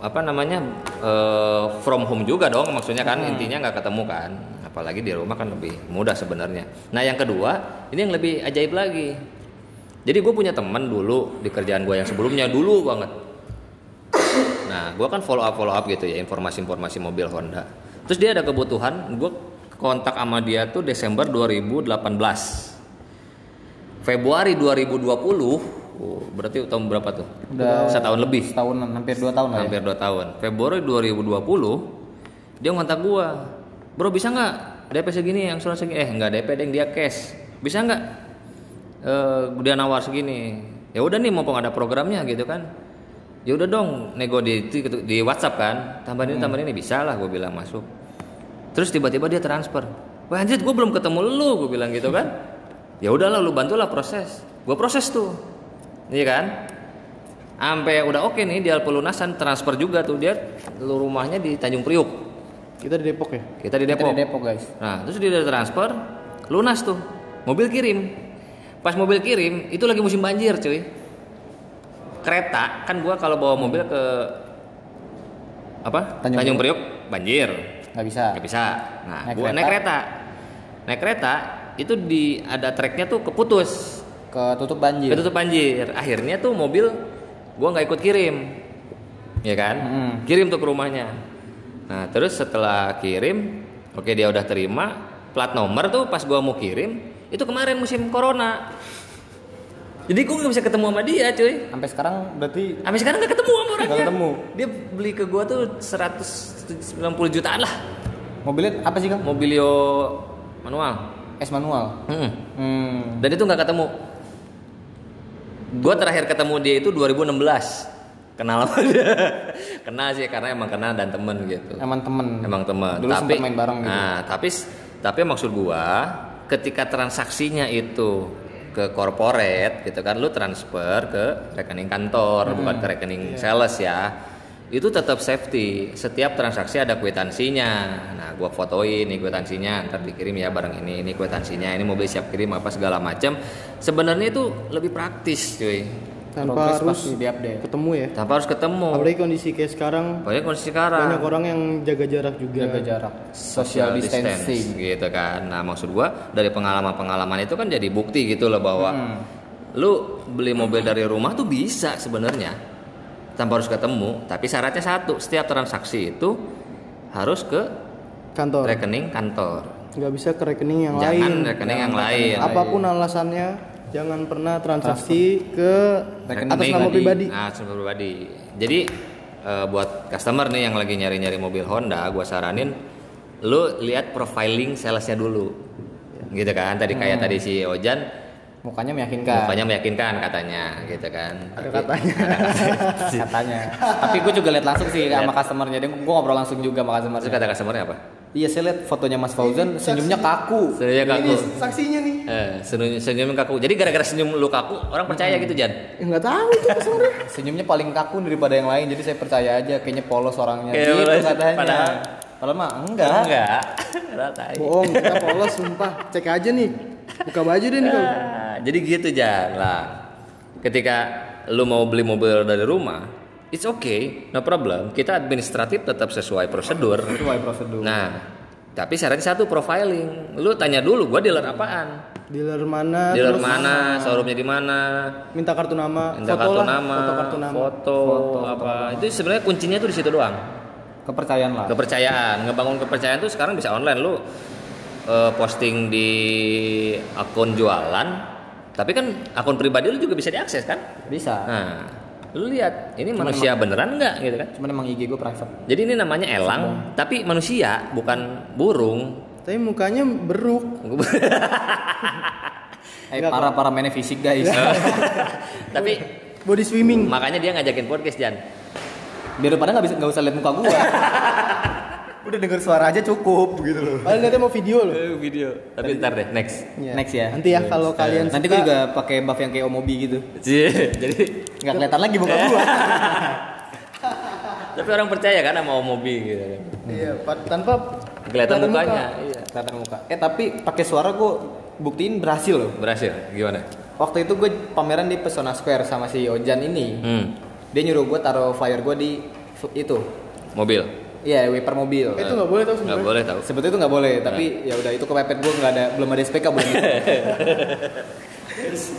apa namanya eh, from home juga dong maksudnya kan Hmm. intinya nggak ketemu kan apalagi di rumah kan lebih mudah sebenarnya nah yang kedua ini yang lebih ajaib lagi jadi gue punya teman dulu di kerjaan gue yang sebelumnya dulu banget Nah, gua kan follow up follow up gitu ya informasi-informasi mobil Honda. Terus dia ada kebutuhan, gue kontak sama dia tuh Desember 2018. Februari 2020, oh, berarti tahun berapa tuh? Udah setahun lebih, Setahun hampir dua tahun lah ya. hampir dua tahun. Februari 2020 dia ngontak gua, bro bisa nggak DP segini yang surat segini? Eh nggak DP deng dia cash, bisa nggak? Eh dia nawar segini. Ya udah nih mumpung ada programnya gitu kan. Ya udah dong nego di di, di WhatsApp kan, tambahin ini tambahin ini bisa lah gue bilang masuk. Terus tiba-tiba dia transfer. Wah anjir gue belum ketemu lu, gue bilang gitu kan. Ya udahlah lu bantulah proses. Gue proses tuh. Iya kan? Sampai udah oke nih dia pelunasan transfer juga tuh dia lu rumahnya di Tanjung Priuk. Kita di Depok ya. Kita di Kita Depok. di Depok guys. Nah, terus dia udah transfer, lunas tuh. Mobil kirim. Pas mobil kirim, itu lagi musim banjir, cuy. Kereta, kan gua kalau bawa mobil ke apa? Tanjung Tanjung, Priok, banjir. Nggak bisa. Nggak bisa. Nah, Naik gua kereta. naik kereta. Naik kereta itu di ada treknya tuh keputus. Ketutup banjir. Ketutup banjir. Akhirnya tuh mobil gua nggak ikut kirim. Ya kan? Mm. Kirim tuh ke rumahnya. Nah, terus setelah kirim, oke dia udah terima, plat nomor tuh pas gua mau kirim, itu kemarin musim corona. Jadi gua nggak bisa ketemu sama dia, cuy. Sampai sekarang berarti Sampai sekarang nggak ketemu sama orangnya. Nggak ketemu. Dia beli ke gua tuh 190 jutaan lah. mobilnya apa sih kang? Mobilio manual. S manual. Mm. Hmm. Dan itu nggak ketemu. Gue terakhir ketemu dia itu 2016. Kenal sama dia. kenal sih karena emang kenal dan temen gitu. Emang temen. Emang temen. Dulu tapi main bareng gitu. Nah, tapi tapi maksud gua ketika transaksinya itu ke corporate gitu kan lu transfer ke rekening kantor bukan ke rekening sales ya itu tetap safety setiap transaksi ada kwitansinya nah gua fotoin nih kwitansinya ntar dikirim ya barang ini ini kwitansinya ini mobil siap kirim apa segala macam sebenarnya itu lebih praktis cuy Tanpa Progres harus pasti diupdate. ketemu ya. tanpa harus ketemu Apalagi kondisi kayak sekarang banyak kondisi sekarang banyak orang yang jaga jarak juga. Jaga jarak. Social distancing. gitu kan. Nah, maksud gua dari pengalaman-pengalaman itu kan jadi bukti gitu loh bahwa Hmm. lu beli mobil dari rumah tuh bisa sebenarnya tanpa harus ketemu, tapi syaratnya satu, setiap transaksi itu harus ke Kantor. rekening kantor. Nggak bisa ke rekening yang Jangan lain. rekening yang Jangan lain. Apa pun alasannya, jangan pernah transaksi ke Rekening atas nama pribadi. Nah, atas nama pribadi. Jadi eh, buat customer nih yang lagi nyari-nyari mobil Honda, gua saranin lu lihat profiling salesnya dulu. Gitu kan. Tadi kayak Hmm. tadi si Ojan Mukanya meyakinkan. Mukanya meyakinkan katanya gitu kan. Ada Tapi- katanya. katanya. Tapi gue juga lihat langsung sih sama customernya. Dia gue ngobrol langsung juga sama Terus customernya. kata customernya apa? Iya saya lihat fotonya Mas Fauzan senyumnya kaku. Senyumnya kaku. Ini saksinya nih. Eh, senyum, senyum kaku. Jadi gara-gara senyum lu kaku, orang percaya Hmm. gitu, Jan. Ya, nggak tahu itu sebenarnya. Senyumnya paling kaku daripada yang lain. Jadi saya percaya aja kayaknya polos orangnya. Kayak gitu polos, katanya. padahal- Padahal mah enggak. Enggak. Enggak. Bohong, kita polos sumpah. Cek aja nih. Buka baju deh nih. Nah, jadi gitu, Jan. Lah, ketika lu mau beli mobil dari rumah, it's okay, no problem. Kita administratif tetap sesuai prosedur. Sesuai prosedur. Nah, tapi syaratnya satu profiling. Lu tanya dulu, gua dealer apaan? Dealer mana? Dealer mana? Showroomnya di mana? Minta kartu nama. Minta foto kartu lah, nama, Foto kartu nama. foto, apa? Itu sebenarnya kuncinya tuh di situ doang. Kepercayaan lah. Kepercayaan, ngebangun kepercayaan tuh sekarang bisa online lu eh, posting di akun jualan, tapi kan akun pribadi lu juga bisa diakses kan? Bisa. Nah, lu lihat ini manusia beneran nggak gitu kan? Cuman emang IG gue private. Jadi ini namanya elang, tapi manusia bukan burung. Tapi mukanya beruk. Eh para para mainnya fisik guys. tapi Body swimming. makanya dia ngajakin podcast Jan. Biar pada nggak bisa nggak usah lihat muka gua. Udah denger suara aja cukup gitu loh. Paling nanti mau video loh. video. Tapi ntar deh next. Iya. Next ya. Nanti ya kalau kalian Nanti suka, gue juga pakai buff yang kayak Omobi gitu. Jadi Nggak kelihatan lagi muka gua. tapi orang percaya kan sama Omobi gitu. Iya, pa- tanpa Kelihatan kelihatan mukanya. muka. Iya. tatap muka. Eh tapi pakai suara gue buktiin berhasil loh. Berhasil. Gimana? Waktu itu gue pameran di Pesona Square sama si Ojan ini. Hmm. Dia nyuruh gue taruh flyer gue di itu. Mobil. Iya, wiper mobil. itu nggak boleh tau Nggak sebenarnya boleh tahu. Sebetulnya itu nggak boleh, tapi ya udah itu kepepet gue nggak ada belum ada SPK belum. gue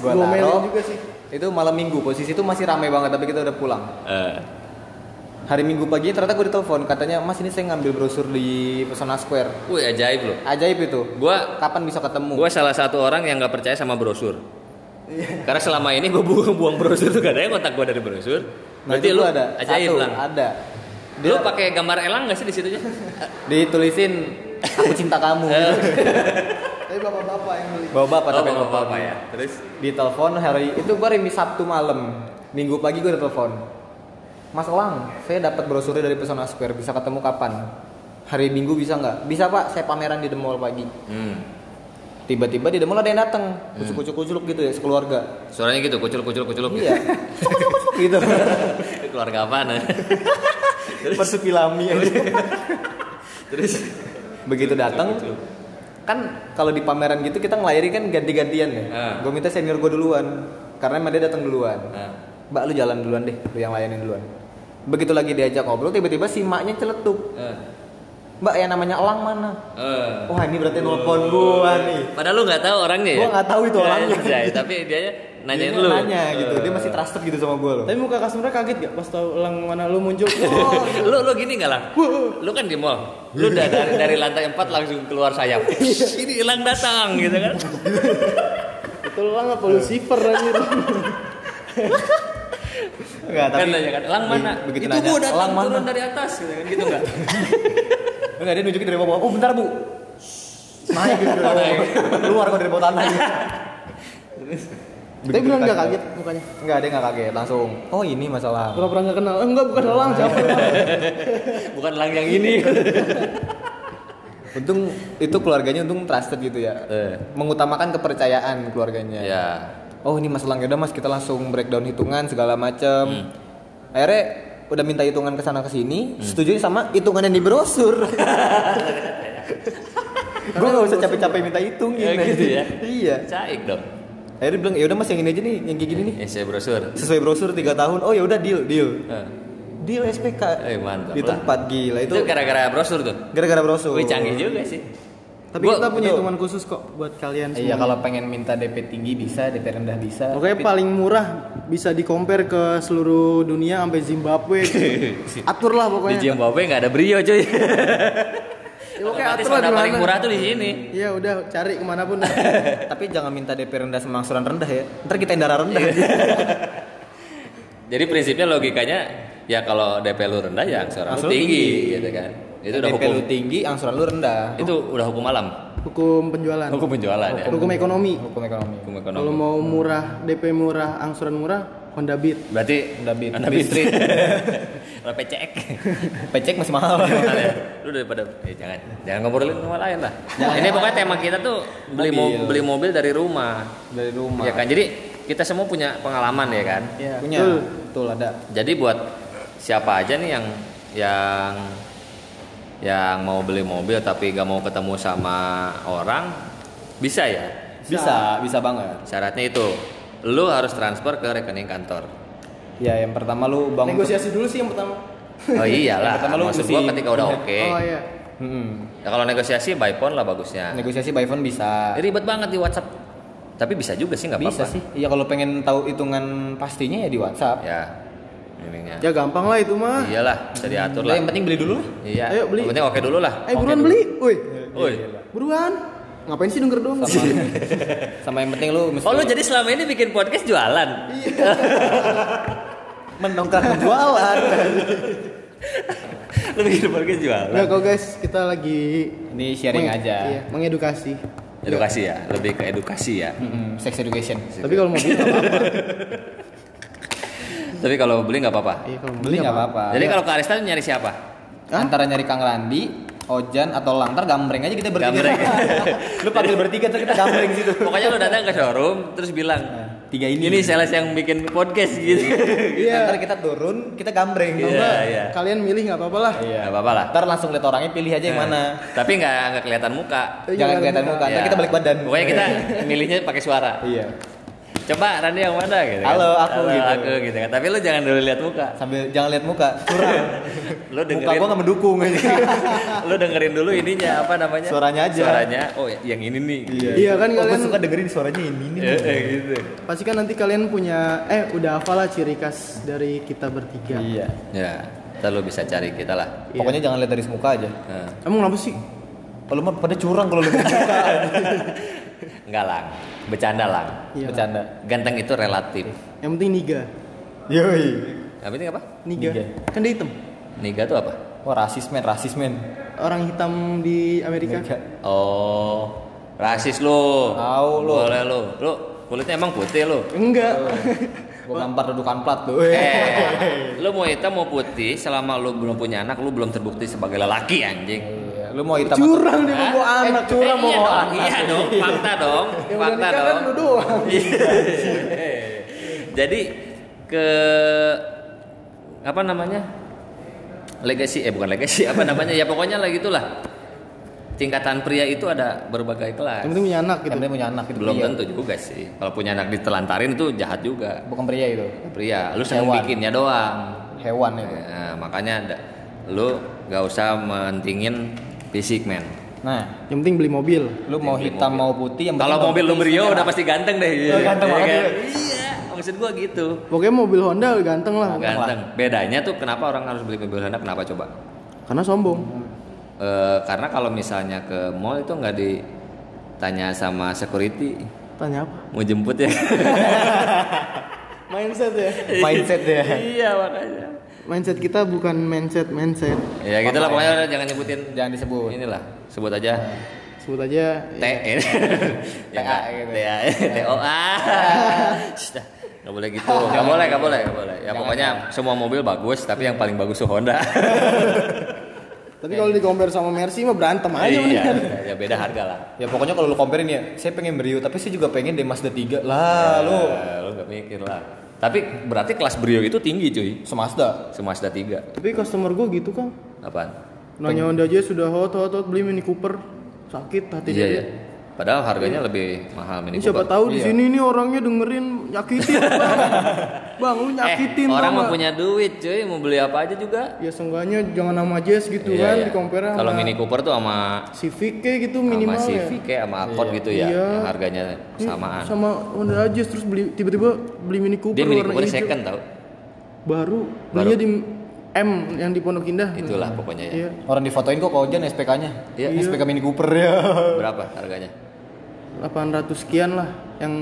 Gua taruh. juga sih. Itu malam minggu, posisi itu masih ramai banget tapi kita udah pulang. Eh, Hari Minggu pagi ternyata gue ditelepon katanya Mas ini saya ngambil brosur di Pesona Square. wih ajaib loh. Ajaib itu. Gua Kapan bisa ketemu? Gue salah satu orang yang nggak percaya sama brosur. Karena selama ini gue buang, buang brosur tuh gak ada yang kontak gue dari brosur. Nah, Berarti lu gua ada. ajaib Satu, lang. Ada. Lu pakai gambar elang gak sih di situnya? Ditulisin aku cinta kamu. gitu. tapi bapak-bapak yang beli Bawa bapak oh, tapi bapak bapak apa ya? Terus Di telepon hari itu gue hari Sabtu malam. Minggu pagi gue telepon. Mas Elang, saya dapat brosurnya dari Pesona Square. Bisa ketemu kapan? Hari Minggu bisa nggak? Bisa pak, saya pameran di The Mall pagi. hmm. Tiba-tiba di The Mall ada yang datang, kucuk-kucuk-kucuk gitu ya, sekeluarga. suaranya gitu, kucul kucul kucul. Iya, Kucuk-kucuk gitu. Keluarga apaan? Persupilami aja. Terus Begitu datang, kan kalau di pameran gitu kita ngelayari kan ganti-gantian ya. Ah. Gue minta senior gue duluan, karena emang dia datang duluan. Nah, Mbak lu jalan duluan deh, lu yang layanin duluan. Begitu lagi diajak ngobrol, tiba-tiba si maknya celetuk. eh, Mbak yang namanya Elang mana? eh. Wah ini berarti nelpon gua nih. Padahal lu nggak tahu orangnya ya? Gua nggak tahu itu orangnya. Anjay, tapi dia nanyain Dia lu. Nanya gitu, dia Eh. masih trusted gitu sama gua loh. tapi muka customer kaget gak pas tahu elang mana lu muncul Oh, lu lu gini nggak lang? Lu kan di mall, lu udah dari dari lantai 4 langsung keluar sayap. Ini hilang datang gitu kan? itu elang apa Lucifer anjir Enggak, kan nanya kan, elang mana? Begitu Itu nanya, gua datang "Elang mana?" turun dari atas gitu kan gitu nggak? Enggak dia nunjukin dari bawah. Oh bentar bu. Naik gitu bawah. Keluar kok dari bawah tanah. Tapi beneran gak kaget mukanya Enggak, dia enggak kaget, langsung. Oh, ini masalah. pura-pura gak kenal eh, enggak bukan elang siapa Bukan elang yang ini. Untung itu keluarganya untung trusted gitu ya. Eh. Mengutamakan kepercayaan keluarganya. ya. Oh, ini Mas Lang ya udah Mas kita langsung breakdown hitungan segala macem Akhirnya udah minta hitungan ke sana ke sini, setuju sama hitungan yang di brosur. Gue gak usah capek-capek minta hitungin. Ya gitu ya. iya. Caik dong. Akhirnya dia bilang ya udah Mas yang ini aja nih, yang kayak gini nih. Ya saya brosur. Sesuai brosur 3 tahun. Oh ya udah deal, deal. Eh. Deal SPK. Eh, mantap Di lah. tempat gila itu. Itu gara-gara brosur tuh. gara-gara brosur. Wih canggih juga sih. tapi Gua- kita punya itu- hitungan khusus kok buat kalian Iya semua kalau pengen minta DP tinggi bisa, DP rendah bisa. Pokoknya paling murah bisa di compare ke seluruh dunia sampai Zimbabwe. Atur lah Di pokoknya. Zimbabwe nggak ada brio cuy. Ya, pokoknya Otomatis atur lah paling murah tuh di sini. Iya udah cari ke mana pun. Tapi jangan minta DP rendah sama angsuran rendah ya. Ntar kita yang darah rendah. Jadi prinsipnya logikanya ya kalau DP lu rendah ya angsuran lu tinggi, tinggi. gitu kan. Itu udah DP hukum. lu tinggi, angsuran lu rendah. Itu udah hukum alam. Hukum penjualan. Hukum penjualan ya. Hukum ekonomi. Hukum ekonomi. Hukum Kalau ekonomi. mau murah, DP murah, angsuran murah, Honda Beat. Berarti Honda Beat. Honda Beat. Street. Kalau PCX. Pecek masih mahal. Mahal ya. Lu daripada eh, jangan jangan ngobrolin rumah lain lah. Ini pokoknya tema kita tuh beli mobil, Mobil. beli mobil dari rumah. Dari rumah. Ya kan. Jadi kita semua punya pengalaman ya kan. Iya. Punya. Betul. Betul ada. Jadi buat siapa aja nih yang yang yang mau beli mobil tapi gak mau ketemu sama orang bisa ya. Bisa, bisa banget. Syaratnya itu lu harus transfer ke rekening kantor. Ya, yang pertama lu bangun Negosiasi dulu sih yang pertama. Oh iyalah. Yang pertama lu Maksud mesti- gua ketika udah oke. Oh iya. Mm-mm. Ya kalau negosiasi by phone lah bagusnya. Negosiasi by phone bisa. Ribet banget di WhatsApp. Tapi bisa juga sih nggak Bisa apa-apa. sih. Iya kalau pengen tahu hitungan pastinya ya di WhatsApp. Ya. Ininya. Ya gampang lah itu mah. Iyalah, bisa diatur Udah, lah. yang penting beli dulu lah. Iya. Ayo, beli. Yang penting oke dulu lah. Eh Oke buruan dulu. beli. Woi. Woi. Buruan. Ngapain sih denger dong? Sama, sama yang penting lu mesti Oh lu jadi selama ini bikin podcast jualan? mendongkrak penjualan. lu bikin podcast jualan? Udah kok guys, kita lagi Ini sharing meng- aja. Iya, mengedukasi. Edukasi ya, lebih ke edukasi ya. Mm-mm, sex education. Tapi kalau mobil nggak apa-apa. Tapi kalau beli nggak apa-apa. Iya, kalau Beli nggak apa-apa. Jadi kalau ke Arista nyari siapa? Antara nyari Kang Randi, Ojan atau Lantar gambreng aja kita bertiga. Gambreng. lu panggil bertiga terus kita gambreng situ. Pokoknya lu datang ke showroom terus bilang, tiga ini. Ini sales yang bikin podcast gitu. Iya. Ntar kita turun, kita gambreng. Iya, Coba iya. kalian milih nggak apa-apa lah. Iya. Gak apa-apa lah. Ntar langsung lihat orangnya pilih aja yang mana. Tapi nggak nggak kelihatan muka. Eh, Jangan kelihatan muka. Ntar Iya. kita balik badan. Pokoknya kita milihnya pakai suara. Iya. Coba Randy yang mana gitu. kan. Halo, aku Halo, gitu. aku gitu kan. Tapi lu jangan dulu lihat muka. Sambil jangan lihat muka. Curang. Lu muka dengerin. gua nggak mendukung aja. lu dengerin dulu ininya apa namanya? Suaranya aja. Suaranya. Oh, yang ini nih. Iya kan Oh, kalian suka dengerin suaranya ini nih. Eh, eh, gitu. pasti kan nanti kalian punya eh udah hafal lah ciri khas dari kita bertiga. Iya. Ya, ntar lu bisa cari kita lah. Pokoknya jangan lihat dari muka aja. Nah, Emang kenapa sih? Kalau mah pada curang kalau lihat muka. enggak lang. Bercanda lang. Iya. Bercanda. Ganteng itu relatif. Yang penting niga. Yoi. Yang penting apa? Niga. Niga. Kan dia hitam. Niga tuh apa? Wah rasis men, rasis men. Orang hitam di Amerika. Oh, rasis lu. Tahu lu. Boleh lu. Lu kulitnya emang putih lu. Enggak. Gua gampar dudukan plat tuh. Eh, lu mau hitam mau putih selama lu belum punya anak lu belum terbukti sebagai lelaki anjing. Lu mau hitam Curang dia Hah? mau anak. Eh, curang eh, mau iya anak. Iya dong, fakta dong, Yang fakta dong. kan lu doang. Iya. Jadi ke apa namanya? Legacy eh bukan legacy apa namanya? Ya pokoknya lah gitulah. Tingkatan pria itu ada berbagai kelas. Yang penting punya anak gitu. Yang penting punya anak gitu. Belum Iya. tentu juga sih. Kalau punya anak ditelantarin itu jahat juga. Bukan pria itu. Pria, lu seneng bikinnya doang. Hewan itu. Nah, makanya ada, lu gak usah mentingin fisik men. Nah, Yang penting beli mobil. lu mau Beli hitam mobil. mau putih yang Kalau mobil lu merah. udah pasti ganteng deh. Oh, ganteng banget kan? dia. Iya, maksud gua gitu. Pokoknya mobil Honda ganteng lah. Ganteng. Bedanya tuh kenapa orang harus beli mobil Honda? Kenapa coba? Karena sombong. Eh, karena kalau misalnya ke mall itu nggak ditanya sama security Tanya apa? mau jemput ya. Mindset ya. mindset ya. iya makanya. Mindset kita bukan mindset mindset. Ya gitu lah pokoknya jangan nyebutin Jangan disebut. inilah sebut aja. Sebut aja T ya. TA gitu. T A T O A. Nggak boleh gitu. Nggak boleh nggak boleh nggak boleh. Ya pokoknya semua mobil bagus tapi yang paling bagus tuh Honda. Tapi kalau di compare sama Mercy mah berantem aja iya ya beda harga lah. Ya pokoknya kalau lu comparein ya, saya pengen Brio tapi saya juga pengen deh Mazda 3. Lah, lu. Ya, lu nggak mikir lah tapi berarti kelas Brio itu tinggi cuy semazda. Semazda 3 Tapi customer gue gitu kan. apaan Nanya Honda aja sudah hot hot hot beli Mini Cooper. Sakit hati iya dia. iya padahal harganya lebih mahal Ini Mini siapa Cooper tahu di Iya. sini nih orangnya dengerin nyakitin bang. bang lu nyakitin eh, orang mau punya duit cuy mau beli apa aja juga Ya seenggaknya jangan nama Jazz gitu Iya, kan iya. di compare sama kalau Mini Cooper tuh sama Civic kayak gitu sama minimal ya. Civic kayak sama Accord gitu ya Iya. yang harganya samaan Sama Honda Jazz terus beli tiba-tiba beli Mini Cooper dia Mini warna Cooper hijau. second tau Baru belinya di M yang di Pondok Indah. itulah pokoknya ya Iya. Orang difotoin kok Ojan SPK-nya. Iya. SPK Mini Cooper ya. berapa harganya 800 sekian lah yang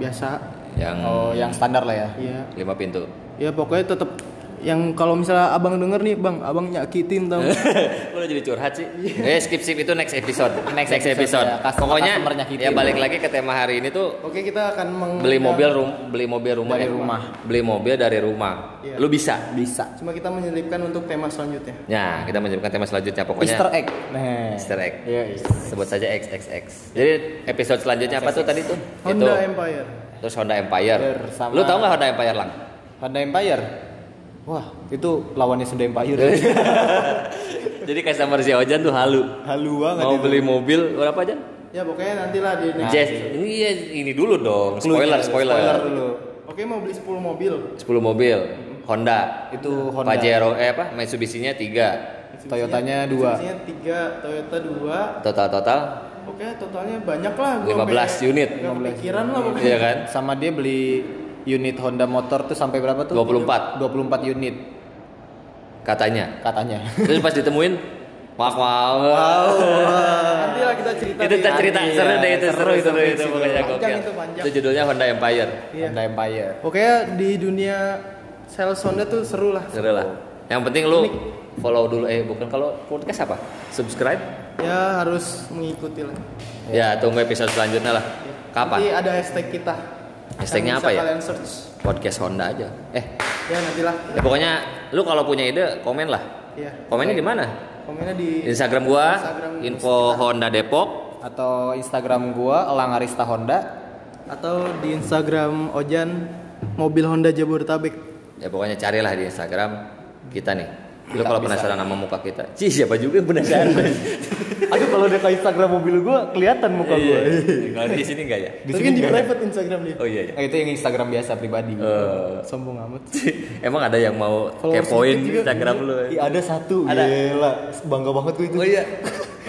biasa. yang Oh, yang standar lah ya. Iya. lima pintu Ya pokoknya tetap yang kalau misalnya abang denger nih bang, abang nyakitin tau. Udah jadi curhat sih. Eh skip skip itu next episode. Next Next, episode, episode. ya. Customer- Pokoknya ya balik lagi ke tema hari ini tuh Oke kita akan meng beli mobil rum, beli mobil rumah Dari ya. rumah. Beli mobil dari rumah. Iya. Lu bisa. Bisa. Cuma kita menyelipkan untuk tema selanjutnya. Ya, kita menyebutkan tema selanjutnya pokoknya Easter egg. Nah. Easter egg. Iya, Sebut saja XXX. Jadi episode selanjutnya apa tuh tadi tuh? Honda Itu. Empire. Terus Honda Empire. Empire sama- Lu tahu nggak Honda Empire lang? Honda Empire. Wah, itu lawannya Sunda Empire. Jadi customer si Ojan tuh halu. Halu banget. Mau itu. beli mobil berapa aja? Ya pokoknya nantilah di next. Jazz. Ini ya ini dulu dong. Spoiler, Cluenya, spoiler. Spoiler dulu. Oke mau beli 10 mobil. 10 mobil. Honda. Itu Honda. Pajero eh apa? Mitsubishi-nya 3. Toyotanya dua. Mitsubishi-nya tiga, Toyota 2. Total-total Oke totalnya banyak lah. Gua 15 sampai- unit. Nggak kepikiran lah pokoknya. Iya kan? Sama dia beli unit Honda motor tuh sampai berapa tuh? 24. 24 unit Katanya. katanya. Terus pas ditemuin Wah, wow. Nanti lah kita cerita. itu kita cerita Iya, seru deh itu seru, seru, seru, seru, itu pokoknya Panjang itu, panjang. Itu judulnya Honda Empire. Iya. Honda Empire. Pokoknya di dunia sales Honda tuh seru lah. Seru lah. Yang penting lu follow dulu eh bukan kalau podcast apa? Subscribe. Ya harus mengikuti lah. Ya, tunggu episode selanjutnya lah. Nanti Kapan? ada hashtag kita. Hashtagnya apa ya? Kalian search. Podcast Honda aja. Eh, Ya nantilah. ya pokoknya lu kalau punya ide komen lah. Iya. Komennya di mana? Komennya di Instagram gua, Instagram info Honda Depok. Atau Instagram gua Elang Arista Honda. atau di Instagram Ojan mobil Honda Jabodetabek. Ya pokoknya carilah di Instagram kita nih. Lu kalau penasaran sama muka kita, Cih, siapa juga yang penasaran? Aduh kalau udah ke Instagram mobil gua kelihatan muka gua. Iya. Kalau di sini enggak ya? Tapi kan di private Instagram dia. Oh iya ya. Eh, itu yang Instagram biasa pribadi. Eh, Sombong amat. emang ada yang mau kepoin. Instagram lu? ya? Ih, ada satu, Ada. gila. Bangga banget gue itu. Oh iya.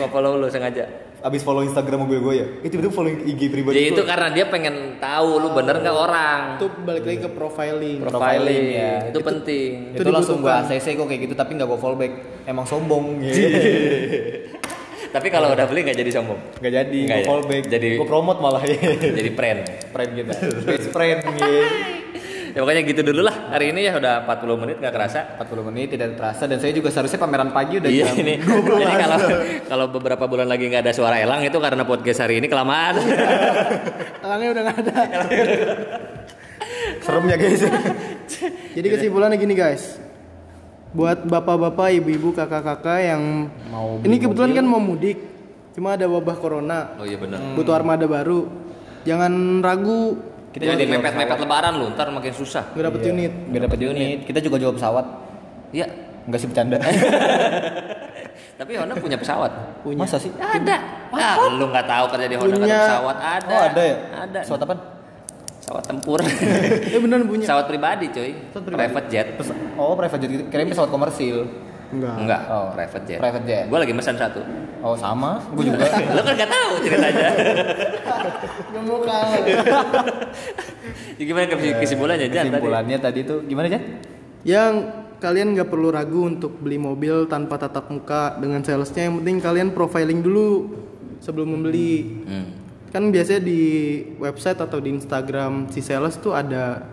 Mau follow lu sengaja. Abis follow Instagram mobil gue ya. Itu betul follow IG pribadi. Ya itu karena dia pengen tahu lu bener nggak orang. Itu balik lagi ke profiling. Profiling ya. Itu, penting. itu, itu langsung gue dibutuhkan. ACC kok kayak gitu tapi nggak gue fallback. Emang sombong. Tapi kalau udah beli nggak jadi sombong. Gak jadi, Nggak gue ya? fallback. Jadi- gue promote malah ya. jadi friend. friend kita. Best friend ya. Ya pokoknya gitu dulu lah. Hari ini ya udah 40 menit nggak kerasa. 40 menit tidak terasa dan saya juga seharusnya pameran pagi udah Iya jam ini. Jadi kalau kalau beberapa bulan lagi nggak ada suara elang itu karena podcast hari ini kelamaan. Elangnya udah nggak ada. serem ya guys. Jadi kesimpulannya gini guys. Buat bapak-bapak, ibu-ibu, kakak-kakak yang Mau ini kebetulan kan mau mudik. Cuma ada wabah corona. Oh iya benar. Butuh armada baru. Jangan ragu Kita jadi mepet-mepet lebaran lu, ntar makin susah. nggak dapet unit. Biar dapat unit. Kita juga jual pesawat. Iya. Enggak sih bercanda. Tapi Honda punya pesawat. Punya. Masa sih? Ada. Ah, lu nggak tahu kerja di Honda nggak ada Punya. pesawat ada. Oh ada ya? Ada. Pesawat apa? Pesawat tempur. Eh beneran punya. pesawat pribadi, coy. Pesawat pribadi. Private jet. Oh private jet gitu. Kirain pesawat komersil. Enggak. Enggak, Oh. private jet. Private jet. Gue lagi pesan satu. Oh sama. Gue juga. lu kan nggak tahu ceritanya. Nggak mau kalah. Ya, gimana kes- kesimpulannya Jan tadi? Kesimpulannya tadi tuh gimana Jan? Yang kalian nggak perlu ragu untuk beli mobil tanpa tatap muka dengan salesnya. Yang penting kalian profiling dulu sebelum membeli. Hmm. Kan biasanya di website atau di Instagram si sales tuh ada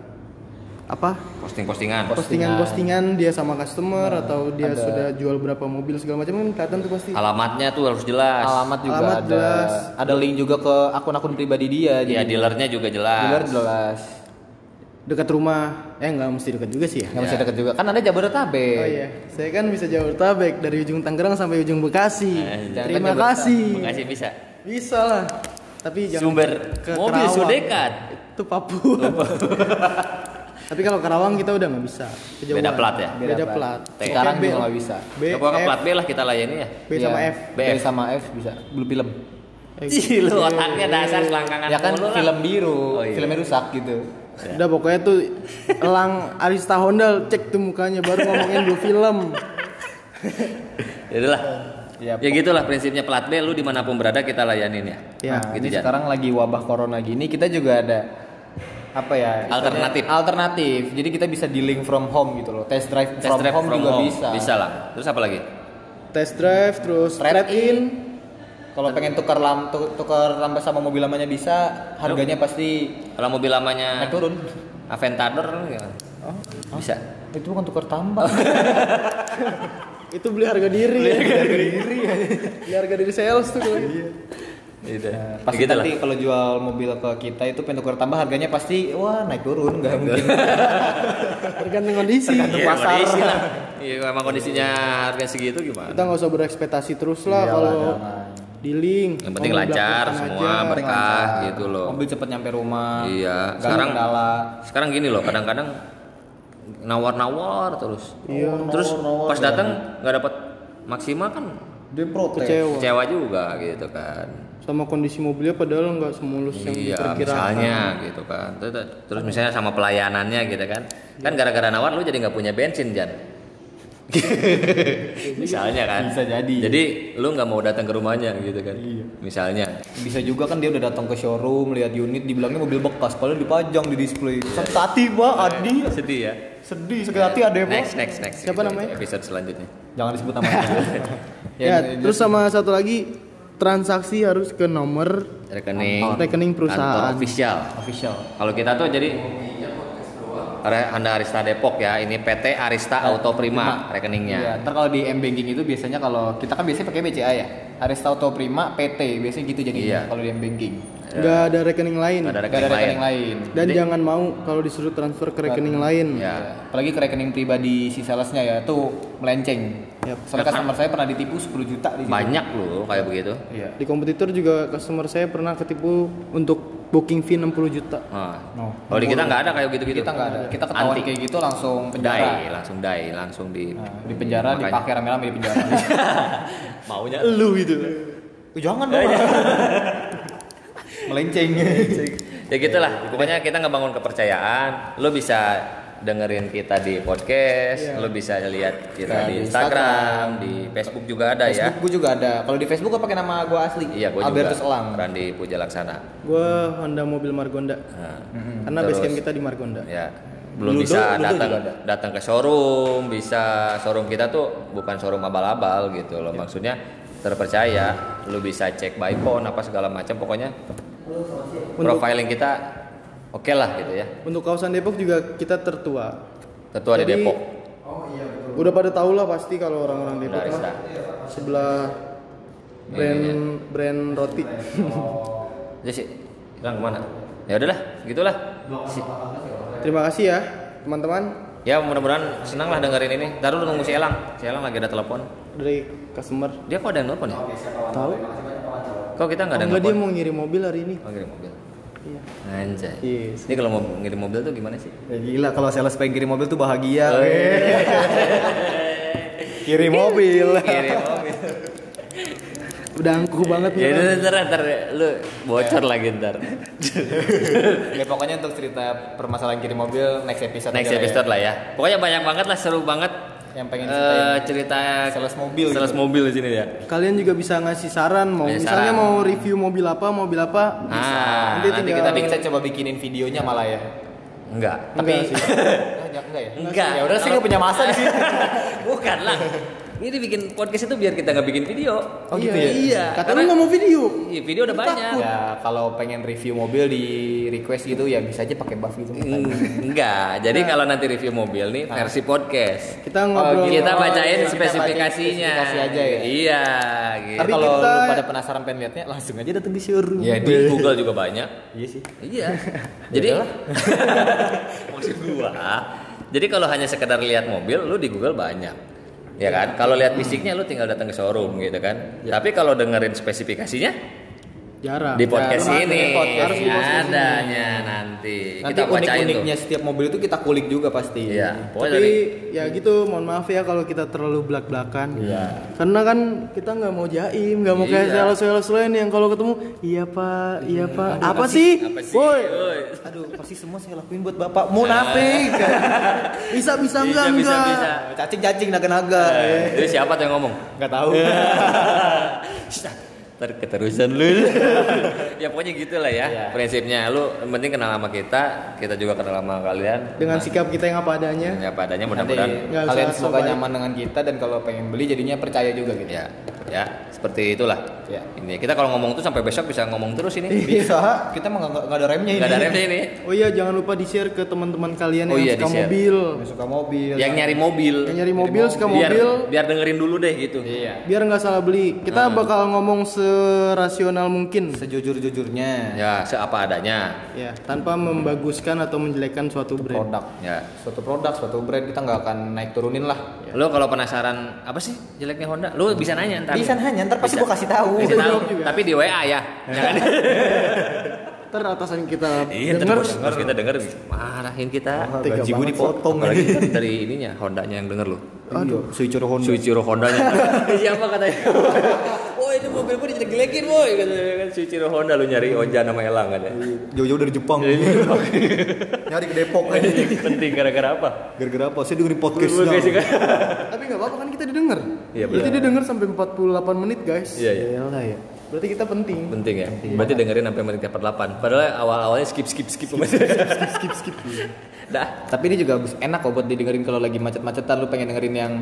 apa Posting-postingan. postingan-postingan dia sama customer atau dia ada. sudah jual berapa mobil segala macam kan kelihatan tuh pasti. Alamatnya tuh harus jelas. Alamat juga Alamat ada. jelas. Ada link juga ke akun-akun pribadi dia. Ya jadi dealernya juga jelas. dealer jelas. Dekat rumah. Eh nggak mesti dekat juga sih ya. Nggak mesti deket juga. Kan ada Jabodetabek. Oh iya, saya kan bisa Jabodetabek dari ujung Tangerang sampai ujung Bekasi. Eh, Terima Jabodetabek. kasih. Makasih bisa. Bisa lah. Tapi jangan Sumber ke mobil Kerawang. sudekat. Itu Papua. Tapi kalau Karawang kita udah nggak bisa. Kejauhan. Beda plat ya? Beda, plat. Sekarang Oke, B, juga nggak bisa. B, Ya, pokoknya plat B lah kita layani ya. B sama Iya. F. B sama F bisa. Belum film. Ih, lu otaknya dasar selangkangan Ya kan mulu lah. film biru, Oh, iya. filmnya rusak gitu. Udah pokoknya tuh Elang Arista Honda cek tuh mukanya baru ngomongin dua film. Ya udahlah. Ya, Ya gitulah prinsipnya plat B lu di mana pun berada kita layanin ya. Ya, Nah, gitu, ini sekarang lagi wabah corona gini, kita juga ada apa ya? Alternatif. Alternatif. Jadi kita bisa dealing from home gitu loh. Test drive Test from drive home from juga home. bisa. Bisa lah. Terus apa lagi? Test drive terus Trade trade in. Kalau pengen tukar lam tu- tukar lambat sama mobil lamanya bisa, harganya pasti Kalau mobil lamanya naik turun. Aventador gimana? Oh, Bisa. itu bukan tukar tambah. Itu beli harga diri. Beli harga diri. beli harga diri sales tuh kalau gitu. Gitu. pasti gitu nanti kalau jual mobil ke kita itu pengen tukar tambah harganya pasti wah naik turun nggak mungkin. Tergantung kondisi. Tergantung Iya, pasar. kondisi lah. Iya, emang kondisinya harga segitu gimana? Kita nggak usah berekspektasi terus lah kalau jangan. dealing. Yang penting lancar semua, aja. berkah gitu loh. Mobil cepet nyampe rumah. Iya, sekarang- kendala. Sekarang gini loh, kadang-kadang nawar-nawar terus. Iya. Terus pas datang nggak dapat maksimal kan Dia protes. Kecewa. kecewa juga gitu kan. Sama kondisi mobilnya padahal nggak semulus yang Iya, diperkirakan. misalnya gitu kan. Terus, terus misalnya sama pelayanannya gitu kan. Kan gara-gara nawar lu jadi nggak punya bensin, Jan. misalnya kan. Bisa jadi. Jadi lu nggak mau datang ke rumahnya gitu kan. Misalnya. Bisa juga kan dia udah datang ke showroom lihat unit dibilangnya mobil bekas padahal dipajang di display. Sakit hati pak, Adi. Sedih ya. Sedih sakit hati ada pak. Next, next, next. Siapa Gitu, namanya? Episode selanjutnya. Jangan disebut namanya. Ya, terus sama satu lagi transaksi harus ke nomor Rekening. rekening perusahaan. Kantor official. official. Kalau kita tuh jadi Anda Arista Depok ya, ini PT Arista Auto Prima Iya, rekeningnya. ntar kalau di M banking itu biasanya kalau kita kan biasanya pakai BCA ya. Arista Auto Prima PT biasanya gitu jadinya Iya. kalau di M banking. Nggak ada rekening lain. Ada Gak ada rekening lain. rekening lain. Dan Jadi- jangan mau kalau disuruh transfer ke rekening lain. Ya. Apalagi ke rekening pribadi si salesnya ya, tuh melenceng. Yap. Soalnya customer saya pernah ditipu 10 juta di situ. Banyak loh kayak begitu. Iya. Di kompetitor juga customer saya pernah ketipu untuk booking fee 60 juta. Nah. No. Kalau di kita nggak ada kayak gitu-gitu. Kita nggak ada. Kita ketahuan Anti. kayak gitu langsung Dai, penjara. langsung dai, langsung di Nah, di penjara Makanya. dipakai rame-rame di penjara. maunya elu gitu. Eh, Jangan dong. Melenceng. ya gitulah. Pokoknya kita ngebangun kepercayaan. Lo bisa dengerin kita di podcast, lo bisa lihat kita Kita di di Instagram, di Facebook juga ada ya. Facebook gue juga ada. Kalau di Facebook gue pakai nama gue asli. Iya, gue juga. Albertus Elang. Randi Puja Laksana. Gua Honda mobil Margonda. Nah, Karena Terus. basecamp kita di Margonda. ya belum Ludo- bisa Ludo datang datang ke showroom bisa showroom kita tuh bukan showroom abal-abal gitu loh maksudnya terpercaya lu bisa cek by phone apa segala macam pokoknya profiling kita oke lah gitu ya. Untuk kawasan Depok juga kita tertua. tertua di Jadi, Depok. Udah pada tahu lah pasti kalau orang-orang Depok Dari Sta. sebelah brand brand roti. ya sih. Hilang ke mana? Ya udahlah gitulah. Si- Terima kasih ya teman-teman. Ya mudah-mudahan senang lah dengerin ini. Ntar lu nunggu si Elang. Si Elang lagi ada telepon. Dari customer. dia kok ada yang nelfon ya? Tahu? kok kita nggak ada Enggak dia mau ngirim mobil hari ini. oh ngirim mobil Iya. anjay Yes. ini kalau mau ngirim mobil tuh gimana sih Ya gila kalau sales pengen kirim mobil tuh bahagia. Oh, iya. kirim mobil. kirim mobil Udah angkuh banget ya nih. udah ntar ntar lu bocor lagi ntar ya pokoknya untuk cerita permasalahan kirim mobil next episode next ya. episode lah ya pokoknya banyak banget lah seru banget Yang pengen eh, ceritain cerita sales mobil sales gitu. mobil di sini ya Kalian juga bisa ngasih saran mau Ngasih misalnya saran. mau review mobil apa, mobil apa. ah Nanti nanti, tinggal- kita kita coba bikinin videonya malah ya. enggak Tapi Enggak sih. Ya- enggak ya? enggak Ya udah sih nggak punya masa di sini. bukan lah ini bikin podcast itu biar kita nggak bikin video Oh, gitu Iya. ya? iya Kata lu karena- nggak mau video. iya, video udah banyak Ya kalau pengen review mobil di request gitu ya bisa aja pakai buff gitu. Mm, enggak jadi kalau nanti review mobil nih versi podcast Kita ngobrol. gitu. kita Oh, bacain iya, kita spesifikasinya spesifikasi aja ya? iya gitu Tapi kalau kita- lu pada penasaran pengen lihatnya langsung aja datang di showroom. ya di Google juga banyak Iya sih. Iya. Jadi maksud gua, jadi kalau hanya sekedar lihat mobil, lu di Google banyak. Ya kan? Kalau lihat fisiknya lu tinggal datang ke showroom gitu kan. Tapi kalau dengerin spesifikasinya Jarang. di podcast harus ini. Harus di podcast adanya nanti. Nanti kita bacain unik-uniknya tuh. setiap mobil itu kita kulik juga pasti. Iya. Pokoknya Tapi dari ya gitu, mohon maaf ya kalau kita terlalu belak-belakan. Iya. Karena kan kita nggak mau jaim, nggak mau kayak Iya. sales-sales lain yang kalau ketemu, iya pak, iya pak, apa sih? apa sih? Woi, Woi. Aduh, pasti semua saya lakuin buat bapak. Munafik. bisa bisa enggak Bisa, bisa, enggak? bisa. Cacing-cacing naga-naga. Eh, Itu siapa tuh yang ngomong? Enggak tahu. Ntar keterusan lu ya pokoknya gitu lah ya Iya. prinsipnya lu yang penting kenal sama kita kita juga kenal sama kalian Dengan sikap kita yang apa adanya. ya padanya Nanti mudah-mudahan kalian sobat. nyaman dengan kita dan kalau pengen beli jadinya percaya juga gitu. ya ya seperti itulah Ya. ini kita kalau ngomong tuh sampai besok bisa ngomong terus ini Bisa, kita mah nggak nggak ada remnya ini. nggak ada remnya ini Oh iya, jangan lupa di share ke teman-teman kalian Oh yang iya, suka mobil. Yang suka mobil. yang nyari mobil Yang nyari mobil, suka biar mobil. biar dengerin dulu deh gitu Iya. Biar nggak salah beli. Kita bakal ngomong serasional mungkin. Sejujur-jujurnya ya seapa adanya Ya, tanpa membaguskan atau menjelekkan suatu brand. produk. ya Suatu produk, suatu brand kita nggak akan naik turunin lah. Lu kalau penasaran apa sih jeleknya Honda lu bisa nanya ntar Bisa nanya, ntar pasti gua kasih tahu. Bisa tahu tapi di WA ya jangan Ntar atasan kita Iya, denger. terus terus kita denger marahin kita. Gaji gue dipotong lagi. dari ininya Hondanya yang denger lu. Aduh, Suichiro Honda. Suichiro Hondanya. Siapa katanya? itu mobil gue dijelek-jelekin boy kan Suichiro Honda lu nyari Oja nama Elang kan ya. Jauh-jauh dari Jepang. Nyari ke Depok aja. Penting gara-gara apa? Gara-gara apa? Saya dengerin podcast. Kan. Tapi nggak apa-apa kan kita didengar. Iya, Berarti benar. didengar sampai 48 menit, guys. Iya iya. Ya. Berarti kita penting. Penting ya. Berarti dengerin sampai menit 48. Padahal awal-awalnya skip skip skip skip skip skip. Dah. Tapi ini juga enak kok buat didengerin kalau lagi macet-macetan lu pengen dengerin yang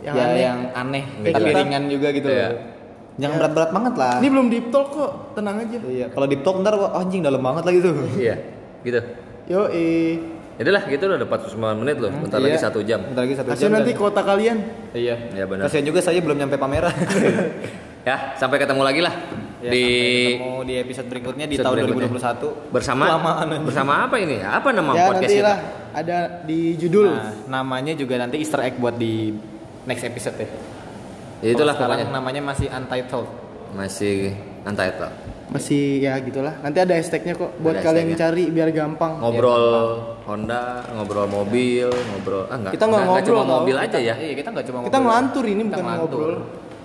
Yang ya aneh. yang aneh Kayak tapi ringan juga gitu Iya. Jangan berat-berat banget lah. Ini belum deep talk kok, tenang aja. Iya, kalau di talk ntar wah, anjing dalam banget lagi tuh. Iya. Gitu. Yo, eh. Yaudah lah gitu udah 49 menit loh. Bentar lagi Iya. satu jam. Bentar lagi satu jam. nanti dan- kuota kalian. Iya. Iya, benar. Kasian juga saya belum nyampe pameran. Ya, sampai ketemu lagi lah Ya, di ketemu di episode berikutnya di episode tahun berikutnya. 2021. bersama Kelamaan bersama apa ini? Apa nama ya podcast kita? ada di judul. Nah, namanya juga nanti Easter egg buat di next episode ya. Ya, itulah Kalau sekarang pokoknya. namanya masih untitled. Masih untitled. Masih ya gitulah. Nanti ada hashtagnya kok buat Ada kalian cari biar gampang. Ngobrol Honda, ngobrol mobil, ngobrol ah enggak. Kita nggak enggak ngobrol, cuma mobil aja ya. Iya, kita nggak cuma Kita ngobrol. ngelantur ini Kita bukan ngelantur. ngobrol.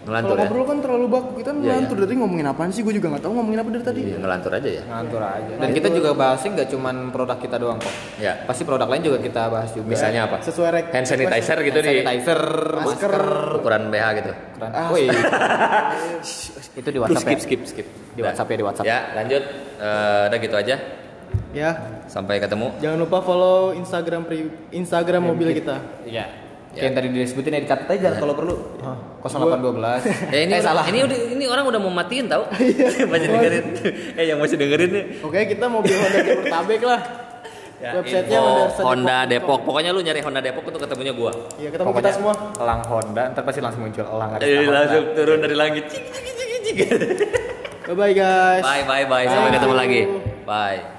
Ngelantur Kalau ya. ngobrol kan terlalu baku. Kita Iya, ngelantur dari ngomongin apaan sih? Gue juga nggak tahu ngomongin apa dari tadi. Iya, ngelantur aja ya. Ngelantur aja. Dan kita juga bahasnya nggak cuma produk kita doang kok. Ya. Pasti produk lain juga kita bahas juga. Misalnya apa? Sesuai rek. Hand sanitizer gitu Hand di sanitizer, Masker. masker. ukuran BH gitu. Keren. Ah, Woi. itu di WhatsApp skip ya. skip skip. Di WhatsApp ya, di WhatsApp. Ya, lanjut. Eh, udah gitu aja. Ya. Sampai ketemu. Jangan lupa follow Instagram pri Instagram mobil kita. Iya. Ya. Kayak yang tadi disebutin ya dicatat aja kalau perlu. 0812. Eh ini eh, orang, salah. ini udah ini orang udah mau matiin tahu. masih dengerin. eh yang masih dengerin nih. Oke, kita mobil Honda Jabodetabek lah. Ya, Websitenya info Honda Depok. Honda Depok. Pokoknya lu nyari Honda Depok untuk ketemunya gua. Iya, ketemu Pokoknya kita semua. Elang Honda, ntar pasti langsung muncul elang ada Eh, Honda. langsung turun dari langit. Cik, cik, cik, cik, cik. Bye bye guys. Bye bye bye. Sampai ketemu lagi. Bye.